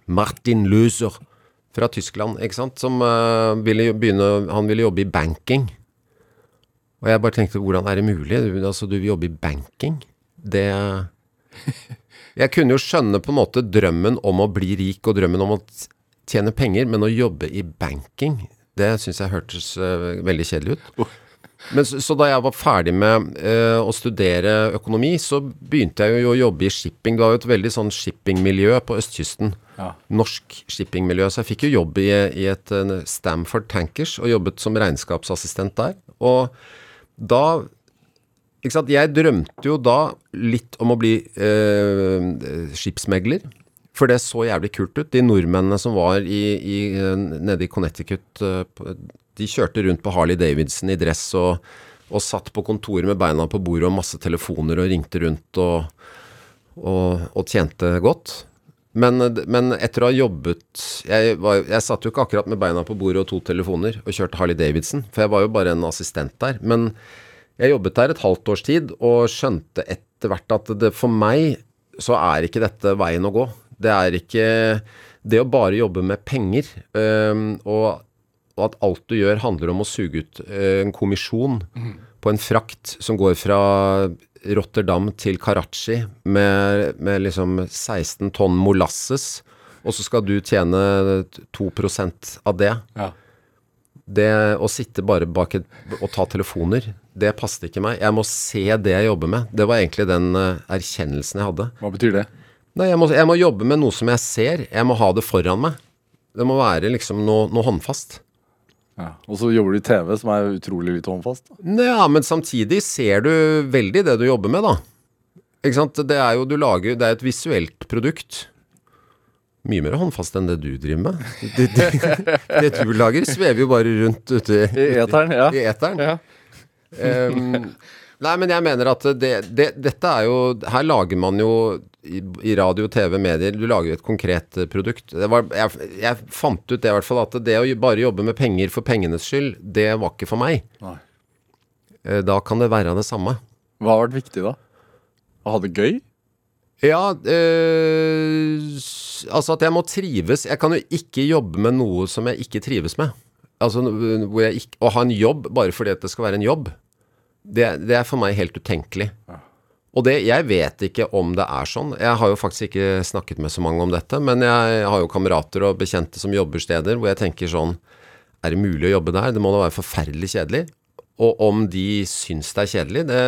Martin Løser fra Tyskland, ikke sant, som uh, ville begynne Han ville jobbe i banking. Og jeg bare tenkte, hvordan er det mulig? Du, altså, du vil jobbe i banking? Det Jeg kunne jo skjønne på en måte drømmen om å bli rik og drømmen om å tjene penger, men å jobbe i banking, det syns jeg hørtes uh, veldig kjedelig ut. Men så, så, da jeg var ferdig med uh, å studere økonomi, så begynte jeg jo å jobbe i shipping. Det var jo et veldig sånn shippingmiljø på østkysten. Ja. Norsk shippingmiljø. Så jeg fikk jo jobb i, i et uh, Stamford Tankers og jobbet som regnskapsassistent der. Og da ikke sant? Jeg drømte jo da litt om å bli eh, skipsmegler. For det så jævlig kult ut. De nordmennene som var i, i, nede i Connecticut, eh, de kjørte rundt på Harley Davidson i dress og, Og satt på kontoret med beina på bordet og masse telefoner og ringte rundt og, og, og tjente godt. Men, men etter å ha jobbet jeg, var, jeg satt jo ikke akkurat med beina på bordet og to telefoner og kjørte Harley Davidson, for jeg var jo bare en assistent der. Men jeg jobbet der et halvt års tid og skjønte etter hvert at det, for meg så er ikke dette veien å gå. Det er ikke Det å bare jobbe med penger øhm, og, og at alt du gjør handler om å suge ut øh, en kommisjon på en frakt som går fra Rotterdam til Karachi med, med liksom 16 tonn molasses, og så skal du tjene 2% av det. Ja. Det å sitte bare bak et, og ta telefoner, det passet ikke meg. Jeg må se det jeg jobber med. Det var egentlig den eh, erkjennelsen jeg hadde. Hva betyr det? Nei, jeg må, jeg må jobbe med noe som jeg ser. Jeg må ha det foran meg. Det må være liksom noe, noe håndfast. Ja. Og så jobber du i TV, som er utrolig litt håndfast. Ja, men samtidig ser du veldig det du jobber med, da. Ikke sant? Det er jo du lager Det er et visuelt produkt. Mye mer håndfast enn det du driver med. Det, det, det du lager, svever jo bare rundt ute I eteren, ja. i eteren. Ja. Ehm, nei, men jeg mener at det, det, dette er jo Her lager man jo i, i radio, TV, medier Du lager jo et konkret produkt. Det var, jeg, jeg fant ut det i hvert fall, at det å bare jobbe med penger for pengenes skyld, det var ikke for meg. Nei. Eh, Da kan det være det samme. Hva har vært viktig, da? Å ha det gøy? Ja, øh, altså at jeg må trives. Jeg kan jo ikke jobbe med noe som jeg ikke trives med. Altså hvor jeg ikke, Å ha en jobb bare fordi det skal være en jobb, det, det er for meg helt utenkelig. Og det, jeg vet ikke om det er sånn. Jeg har jo faktisk ikke snakket med så mange om dette, men jeg har jo kamerater og bekjente som jobber steder hvor jeg tenker sånn Er det mulig å jobbe der? Det må da være forferdelig kjedelig. Og om de syns det er kjedelig, det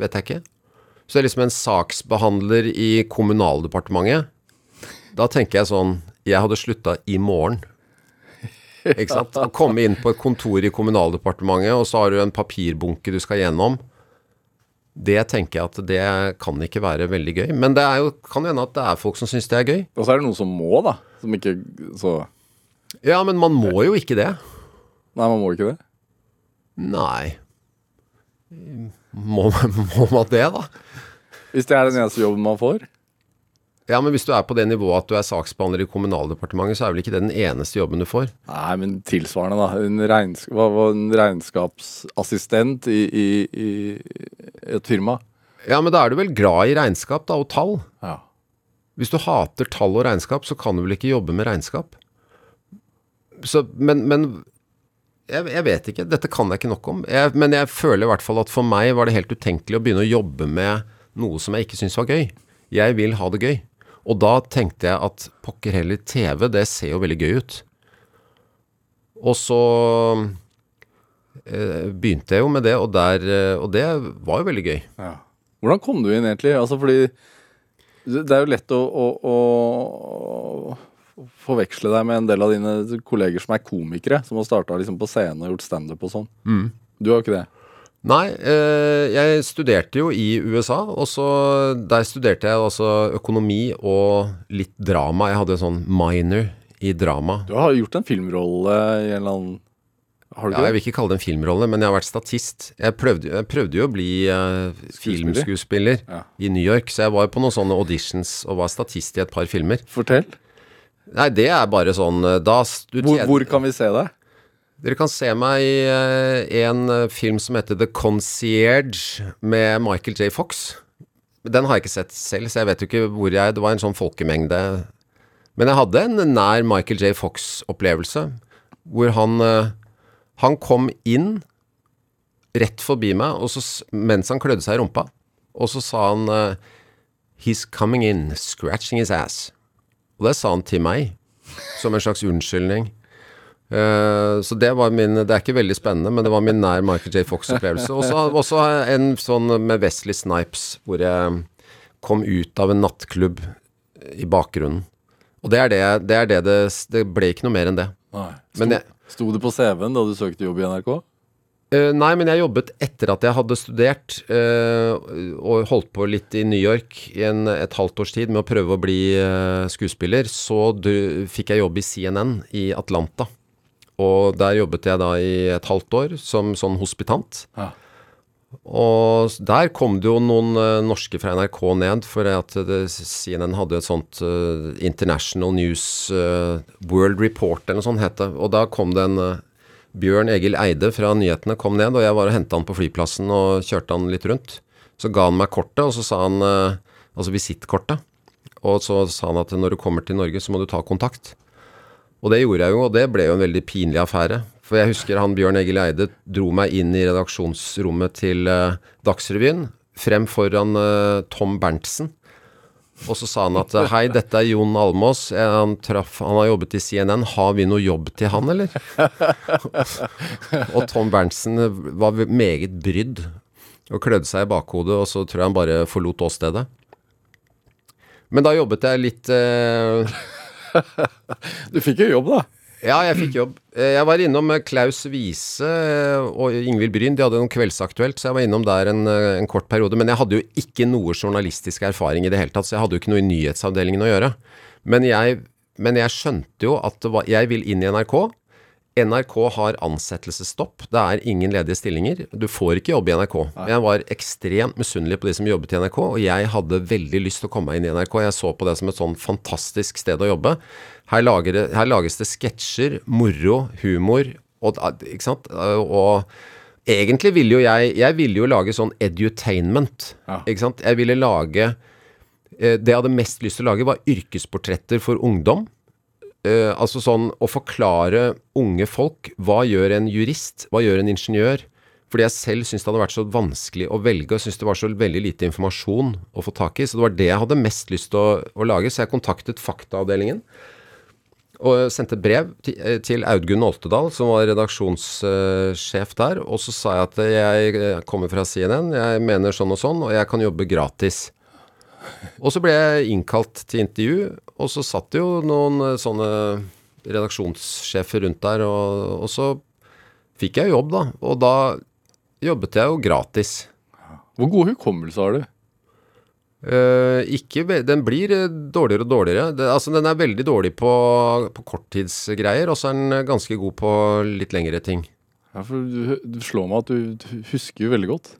vet jeg ikke. Så det er liksom en saksbehandler i Kommunaldepartementet. Da tenker jeg sånn Jeg hadde slutta i morgen. Ikke sant? Å komme inn på et kontor i Kommunaldepartementet, og så har du en papirbunke du skal gjennom. Det tenker jeg at det kan ikke være veldig gøy. Men det er jo, kan hende at det er folk som syns det er gøy. Og så er det noen som må, da. Som ikke Så Ja, men man må jo ikke det. Nei, man må ikke det. Nei. Må, må man det, da? Hvis det er den eneste jobben man får. Ja, men hvis du er på det nivået at du er saksbehandler i Kommunaldepartementet, så er vel ikke det den eneste jobben du får? Nei, men tilsvarende, da. En, regnsk en regnskapsassistent i, i, i et firma. Ja, men da er du vel glad i regnskap, da, og tall? Ja. Hvis du hater tall og regnskap, så kan du vel ikke jobbe med regnskap? Så, men, men jeg, jeg vet ikke. Dette kan jeg ikke nok om. Jeg, men jeg føler i hvert fall at for meg var det helt utenkelig å begynne å jobbe med noe som jeg ikke syntes var gøy. Jeg vil ha det gøy. Og da tenkte jeg at pokker heller, TV, det ser jo veldig gøy ut. Og så eh, begynte jeg jo med det, og, der, eh, og det var jo veldig gøy. ja. Hvordan kom du inn, egentlig? Altså, fordi det er jo lett å, å, å forveksle deg med en del av dine kolleger som er komikere, som har starta liksom på scenen og gjort standup og sånn. Du har jo ikke det. Nei, eh, jeg studerte jo i USA, og så der studerte jeg altså økonomi og litt drama. Jeg hadde en sånn minor i drama. Du har gjort en filmrolle i en eller annen Har du Ja, ikke jeg vil ikke kalle det en filmrolle, men jeg har vært statist. Jeg prøvde, jeg prøvde jo å bli eh, filmskuespiller Ja. i New York, så jeg var på noen sånne auditions og var statist i et par filmer. Fortell. Nei, det er bare sånn eh, da Hvor, hvor kan vi se deg? Dere kan se meg i eh, en eh, film som heter The Concierge med Michael J. Fox. Den har jeg ikke sett selv, så jeg vet jo ikke hvor jeg Det var en sånn folkemengde. Men jeg hadde en nær Michael J. Fox-opplevelse, hvor han eh, Han kom inn rett forbi meg, så, mens han klødde seg i rumpa, og så sa han He's coming in, scratching his ass. Og det sa han til meg, som en slags unnskyldning. Eh, så det var min Det er ikke veldig spennende, men det var min nær Michael J. Fox-opplevelse. Og så også en sånn med Wesley Snipes, hvor jeg kom ut av en nattklubb i bakgrunnen. Og det er det det, er det, det, det ble ikke noe mer enn det. Nei. Men jeg, Sto det på CV-en da du søkte jobb i NRK? Uh, nei, men jeg jobbet etter at jeg hadde studert, uh, og holdt på litt i New York i en, et halvt års tid med å prøve å bli eh, skuespiller. Så du, fikk jeg jobb i CNN i Atlanta. Og der jobbet jeg da i et halvt år som sånn hospitant. Ja. Og der kom det jo noen eh, norske fra NRK ned, for at det, CNN hadde et sånt uh, International News uh, World Report eller noe sånt het det. Og da kom det en uh, Bjørn Egil Eide fra nyhetene kom ned, og jeg var og henta han på flyplassen og kjørte han litt rundt. Så ga han meg kortet, og så sa han Altså visittkortet. Og så sa han at når du kommer til Norge, så må du ta kontakt. Og det gjorde jeg jo, og det ble jo en veldig pinlig affære. For jeg husker han Bjørn Egil Eide dro meg inn i redaksjonsrommet til eh, Dagsrevyen, frem foran eh, Tom Berntsen. Og så sa han at eh, hei, dette er Jon Almås. Eh, Han, traff, han har jobbet i CNN. Har vi noe jobb til han, eller? og Tom Berntsen eh, var meget brydd og klødde seg i bakhodet, og så tror jeg han bare forlot åstedet. Men da jobbet jeg litt eh, Du fikk jo jobb, da. ja, jeg fikk jobb. Eh, Jeg var innom eh, Klaus Wiese eh, og Ingvild Bryn. De hadde noe Kveldsaktuelt, så jeg var innom der en, en kort periode. Men jeg hadde jo ikke noe journalistisk erfaring i det hele tatt, så jeg hadde jo ikke noe i nyhetsavdelingen å gjøre. Men jeg, men jeg skjønte jo at var, jeg vil inn i NRK. NRK har ansettelsesstopp. Det er ingen ledige stillinger. Du får ikke jobb i NRK. Jeg var ekstremt misunnelig på de som jobbet i NRK, og jeg hadde veldig lyst til å komme meg inn i NRK. Jeg så på det som et sånn fantastisk sted å jobbe. Her, lager det, her lages det sketsjer, moro, humor, og, ikke sant? Og egentlig ville jo jeg Jeg ville jo lage sånn edutainment. Ja. Ikke sant? Jeg ville lage eh, Det jeg hadde mest lyst til å lage, var yrkesportretter for ungdom. Eh, altså sånn å forklare unge folk hva gjør en jurist, hva gjør en ingeniør? Fordi jeg selv syntes det hadde vært så vanskelig å velge, og syntes det var så veldig lite informasjon å få tak i. Så det var det jeg hadde mest lyst til å, å lage. Så jeg kontaktet Faktaavdelingen og sendte brev til, eh, Audgunn Oltedal, som var redaksjonssjef der. Og så sa jeg at jeg kommer fra CNN, jeg mener sånn og sånn, og jeg kan jobbe gratis. Og så ble jeg innkalt til intervju, og så satt det jo noen eh, sånne redaksjonssjefer rundt der, og, og så fikk jeg jobb, da. Og da jobbet jeg jo gratis. Hvor god hukommelse har du? Uh, ikke, den blir eh, dårligere og dårligere. Det, altså, den er veldig dårlig på, på korttidsgreier, og så er den ganske god på litt lengre ting. Ja, for du, du slår meg at du, du husker jo veldig godt.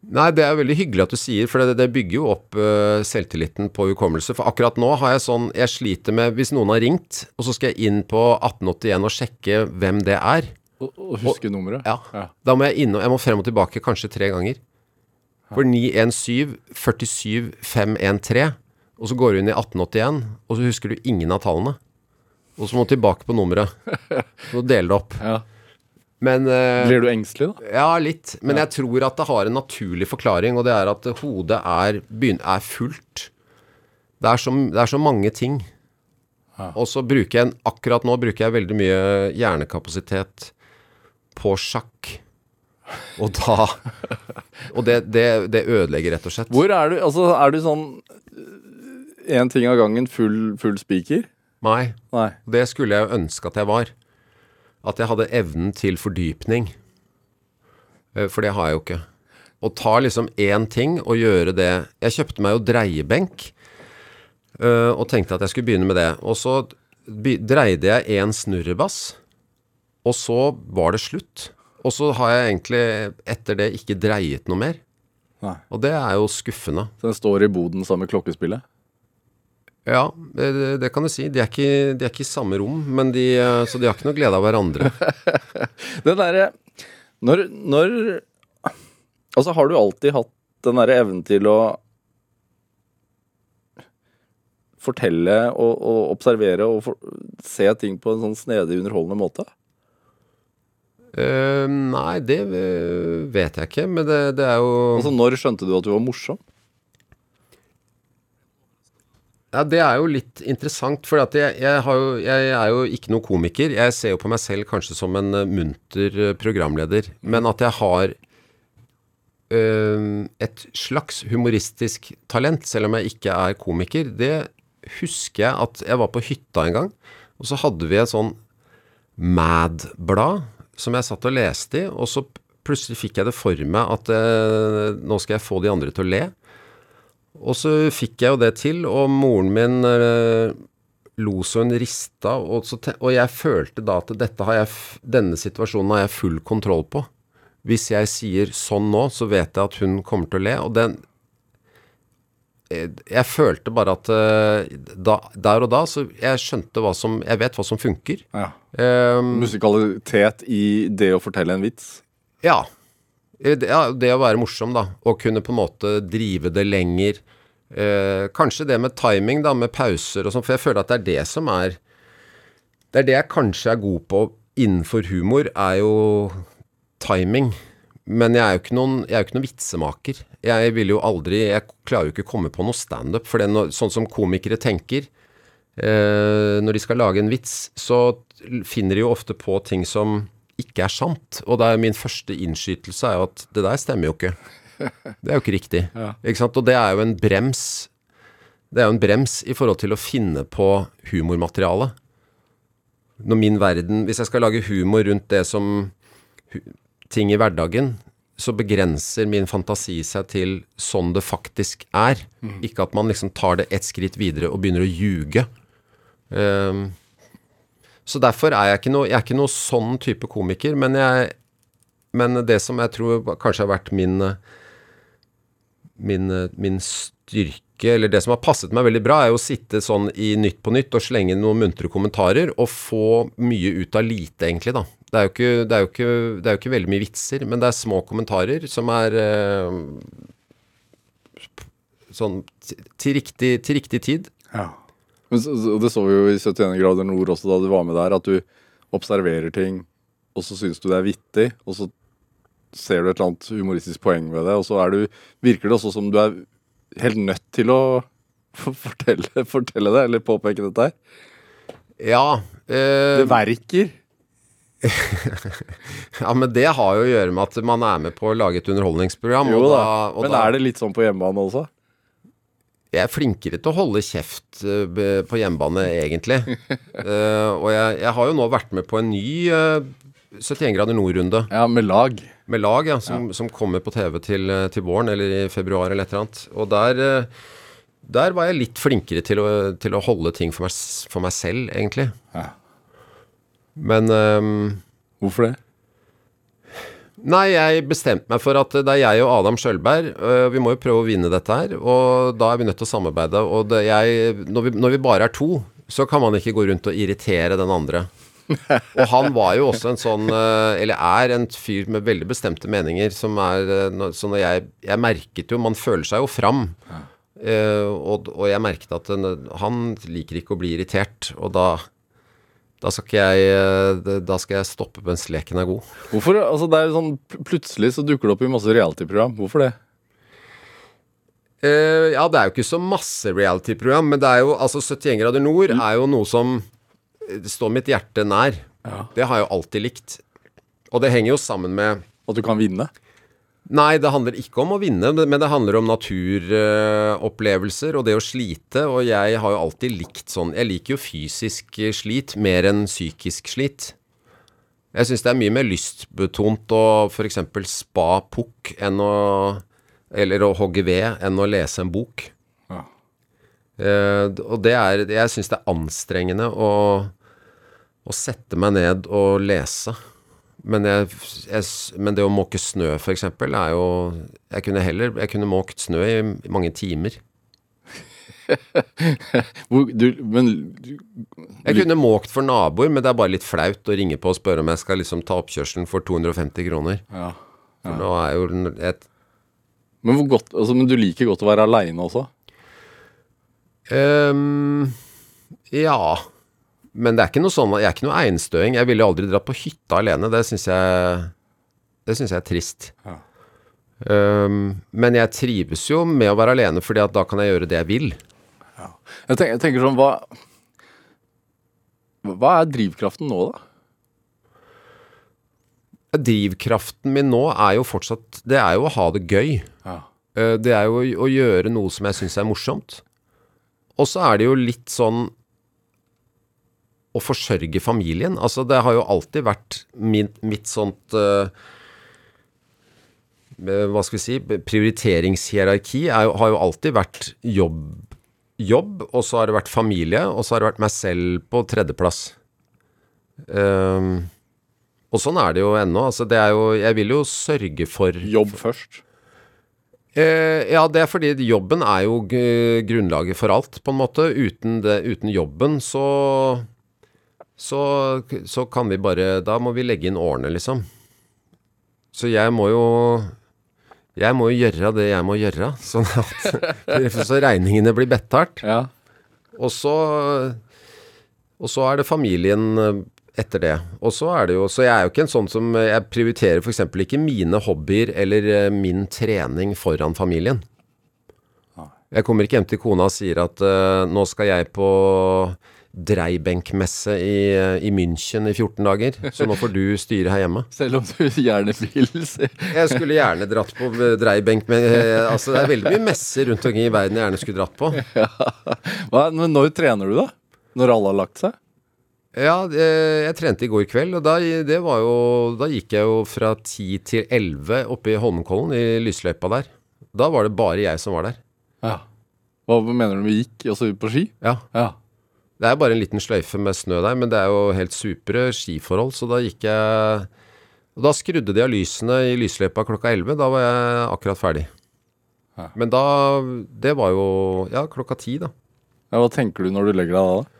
Nei, det er veldig hyggelig at du sier, for det, det bygger jo opp uh, selvtilliten på hukommelse. For akkurat nå har jeg sånn Jeg sliter med Hvis noen har ringt, og så skal jeg inn på 1881 og sjekke hvem det er, Og, og huske nummeret. ja, Ja. da må jeg innom Jeg må frem og tilbake kanskje tre ganger. For 917 47 513, og så går du inn i 1881, og så husker du ingen av tallene. Og så må du tilbake på nummeret. Så deler det opp. Ja. Men eh, Blir du engstelig, da? Ja, litt. Men jeg tror at det har en naturlig forklaring, og det er at hodet er, er fullt. Det er, så, det er så mange ting. Og så bruker jeg Akkurat nå bruker jeg veldig mye hjernekapasitet på sjakk. Og da Og det, det, det ødelegger, rett og slett. Hvor er du? Altså, er du sånn én ting av gangen, full, full spiker? Nei. Nei. Det skulle jeg ønske at jeg var. At jeg hadde evnen til fordypning. Eh, For det har jeg jo ikke. Å ta liksom én ting og gjøre det Jeg kjøpte meg jo dreiebenk eh, og tenkte at jeg skulle begynne med det. Og så dreide jeg én snurrebass, og så var det slutt. Og så har jeg egentlig etter det ikke dreiet noe mer. Nei. Og det er jo skuffende. Så den står i boden sammen med klokkespillet? Ja, det, det- kan du si. De er, ikke, de er ikke i samme rom, men de, eh, så de har ikke noe glede av hverandre. det derre når, når Altså, har du alltid hatt den derre evnen til å fortelle og, og observere og for, se ting på en sånn snedig, underholdende måte? Uh, nei, det eh, vet jeg ikke, men det, det er jo Altså, Når skjønte du at du var morsom? Ja, det er jo litt interessant, for jeg, jeg, jo, jeg er jo ikke noen komiker. Jeg ser jo på meg selv kanskje som en eh, munter eh, programleder, men at jeg har øh, et slags humoristisk talent, selv om jeg ikke er komiker, det husker jeg at jeg var på hytta en gang, og så hadde vi et sånn Mad-blad som jeg satt og leste i, og så plutselig fikk jeg det for meg at øh, nå skal jeg få de andre til å le. Og så fikk jeg jo det til, og moren min eh, lo så hun rista, og, så og jeg følte da at dette har jeg denne situasjonen har jeg full kontroll på. Hvis jeg sier sånn nå, så vet jeg at hun kommer til å le. Og den Jeg, jeg følte bare at eh, da, der og da så Jeg skjønte hva som Jeg vet hva som funker. Ja. Um, Musikalitet i det å fortelle en vits. Ja. Eh, ja, det å være morsom, da. Og kunne på en måte drive det lenger. Eh, kanskje det med timing, da, med pauser og sånn, for jeg føler at det er det som er Det er det jeg kanskje er god på innenfor humor, er jo timing. Men jeg er jo ikke noen, jo ikke noen vitsemaker. Jeg vil jo aldri Jeg klarer jo ikke å komme på noe standup. For det er no, sånn som komikere tenker eh, Når de skal lage en vits, så finner de jo ofte på ting som ikke er sant. Og det er min første innskytelse er jo at det der stemmer jo ikke. Det er jo ikke riktig. Ja. Ikke sant? Og det er jo en brems. Det er jo en brems i forhold til å finne på humormateriale. Når min verden Hvis jeg skal lage humor rundt det som ting i hverdagen, så begrenser min fantasi seg til sånn det faktisk er. Ikke at man liksom tar det ett skritt videre og begynner å ljuge. Ehm, så derfor er jeg ikke noe, jeg er ikke noe sånn type komiker, men, jeg, men det som jeg tror kanskje har vært min, min, min styrke, eller det som har passet meg veldig bra, er å sitte sånn i Nytt på Nytt og slenge noen muntre kommentarer, og få mye ut av lite, egentlig, da. Det er ikke, det er ikke, det er jo ikke veldig mye vitser, men det er små kommentarer som er eh, sånn til, riktig, til riktig tid. Ja. Men så, så, det så vi jo i 71 grader nord også da du var med der, at du observerer ting, og så syns du det er vittig, og så ser du et eller annet humoristisk poeng ved det, og så er du, virker det også som du er helt nødt til å fortelle, fortelle det, eller påpeke dette her. Ja, eh, Det verker. ja, men det har jo å gjøre med at man er med på å lage et underholdningsprogram. Jo da, og men er det litt sånn på hjemmebane også? Jeg er flinkere til å holde kjeft eh, på hjemmebane, egentlig. uh, og jeg, jeg har jo nå vært med på en ny uh, 71 grader nord-runde Ja, med lag. med lag, ja, som, som kommer på TV til, eh, til våren, eller i februar eller et eller annet. Og der, uh, der var jeg litt flinkere til å, til å holde ting for meg, for meg selv, egentlig. Ja. Men um, Hvorfor det? Nei, jeg bestemte meg for at det er jeg og Adam Skjølberg. øh, vi må jo prøve å vinne dette her, og da er vi nødt til å samarbeide. Og det, jeg, når, vi, når vi bare er to, så kan man ikke gå rundt og irritere den andre. Og han var jo også en sånn øh, Eller er en fyr med veldig bestemte meninger som er øh, Så når jeg Jeg merket jo Man føler seg jo fram. Og, og jeg merket at han liker ikke å bli irritert, og da da skal jeg øh, Da skal jeg stoppe mens leken er god. Hvorfor? Altså, det er sånn, plutselig så dukker det opp i masse reality-program. Hvorfor det? Uh, ja, det er jo ikke så masse reality-program, men det er jo altså 71 grader nord er jo noe som eh, står mitt hjerte nær. Ja. Det har jeg jo alltid likt. Og det henger jo sammen med At du kan vinne? Nei, det handler ikke om å vinne, men det handler om naturopplevelser og det å slite. Og jeg har jo alltid likt sånn Jeg liker jo fysisk slit mer enn psykisk slit. Jeg syns det er mye mer lystbetont å f.eks. spa pukk enn å Eller å hogge ved enn å lese en bok. Ja. Eh, og det er Jeg syns det er anstrengende å, å sette meg ned og lese. Men, jeg, jeg, men det å måke snø, eksempel, er jo Jeg kunne heller Jeg kunne måkt snø i mange timer. Du, men du, Jeg kunne måkt for naboer, men det er bare litt flaut å ringe på og spørre om jeg skal liksom ta oppkjørselen for 250 kroner. ja. For nå er jo et Men, hvor godt, altså, men du liker godt å være aleine også? Um, Ja. Men det er ikke noe sånn Jeg er ikke noe einstøing. Jeg ville aldri dratt på hytta alene. Det syns jeg Det synes jeg er trist. Ja. Um, men jeg trives jo med å være alene, fordi at da kan jeg gjøre det jeg vil. Jeg tenker, jeg tenker sånn, hva Hva er drivkraften nå, da? Drivkraften min nå er jo fortsatt Det er jo å ha det gøy. Ja. Eh, Det er jo å gjøre noe som jeg syns er morsomt. Og så er det jo litt sånn å forsørge familien. Altså, det har jo alltid vært min, mitt sånt eh, Hva skal vi si Prioriteringshierarki er jo, har jo alltid vært jobb, jobb, og så har det vært familie, og så har det vært meg selv på tredjeplass. Um, Og sånn er det jo ennå. Altså, det er jo Jeg vil jo sørge for Jobb først. Eh, ja, det er fordi jobben er jo grunnlaget for alt, på en måte. Uten, det, uten jobben så, så Så kan vi bare Da må vi legge inn årene, liksom. Så jeg må jo Jeg må jo gjøre det jeg må gjøre, sånn at Så regningene blir betalt. Ja. Og så Og så er det familien eh, etter det. Og så er det jo Så jeg er jo ikke en sånn som Jeg prioriterer f.eks. ikke mine hobbyer eller eh, min trening foran familien. Jeg kommer ikke hjem til kona og sier at uh, nå skal jeg på dreibenkmesse i, eh, i München i 14 dager, så nå får du styre her hjemme. Selv om du gjerne vil si Jeg skulle gjerne dratt på dreibenk, men eh, altså, det er veldig mye messer rundt omkring i verden jeg gjerne skulle dratt på. Hva, Men når trener du, da? Når alle har lagt seg? Ja, jeg trente i går kveld, og da, det var jo, da gikk jeg jo fra 10 til 11 oppe i Holmenkollen, i lysløypa der. Da var det bare jeg som var der. Ja. Hva mener du med gikk? Altså på ski? Ja. Ja. Det er bare en liten sløyfe med snø der, men det er jo helt supre skiforhold, så da gikk jeg Og da skrudde de av lysene i lysløypa klokka 11. Da var jeg akkurat ferdig. Ja. Men da Det var jo Ja, klokka ti, da. ja. Hva tenker du når du legger deg da? da?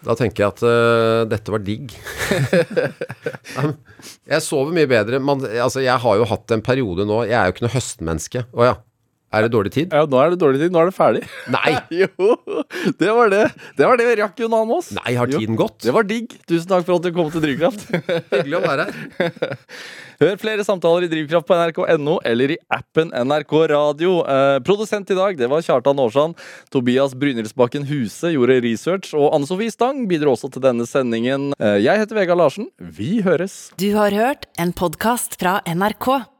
Da tenker jeg at uh, dette var digg. Jeg sover mye bedre. Man, altså, jeg har jo hatt en periode nå Jeg er jo ikke noe høstmenneske. Å ja. Er det dårlig tid? Ja, nå er det dårlig tid. Nå er det ferdig. Nei! jo, det var det. Det var det vi rakk Jon oss. Nei, har tiden gått? Det var digg. Tusen takk for at du kom til Drivkraft. Hyggelig å være her. Hør flere samtaler i Drivkraft på nrk.no eller i appen NRK Radio. Eh, produsent i dag det var Kjartan Aarsand. Tobias Brynildsbakken Huse gjorde research, og Anne Sofie Stang bidro også til denne sendingen. Eh, jeg heter Vegard Larsen. Vi høres. Du har hørt en podkast fra NRK.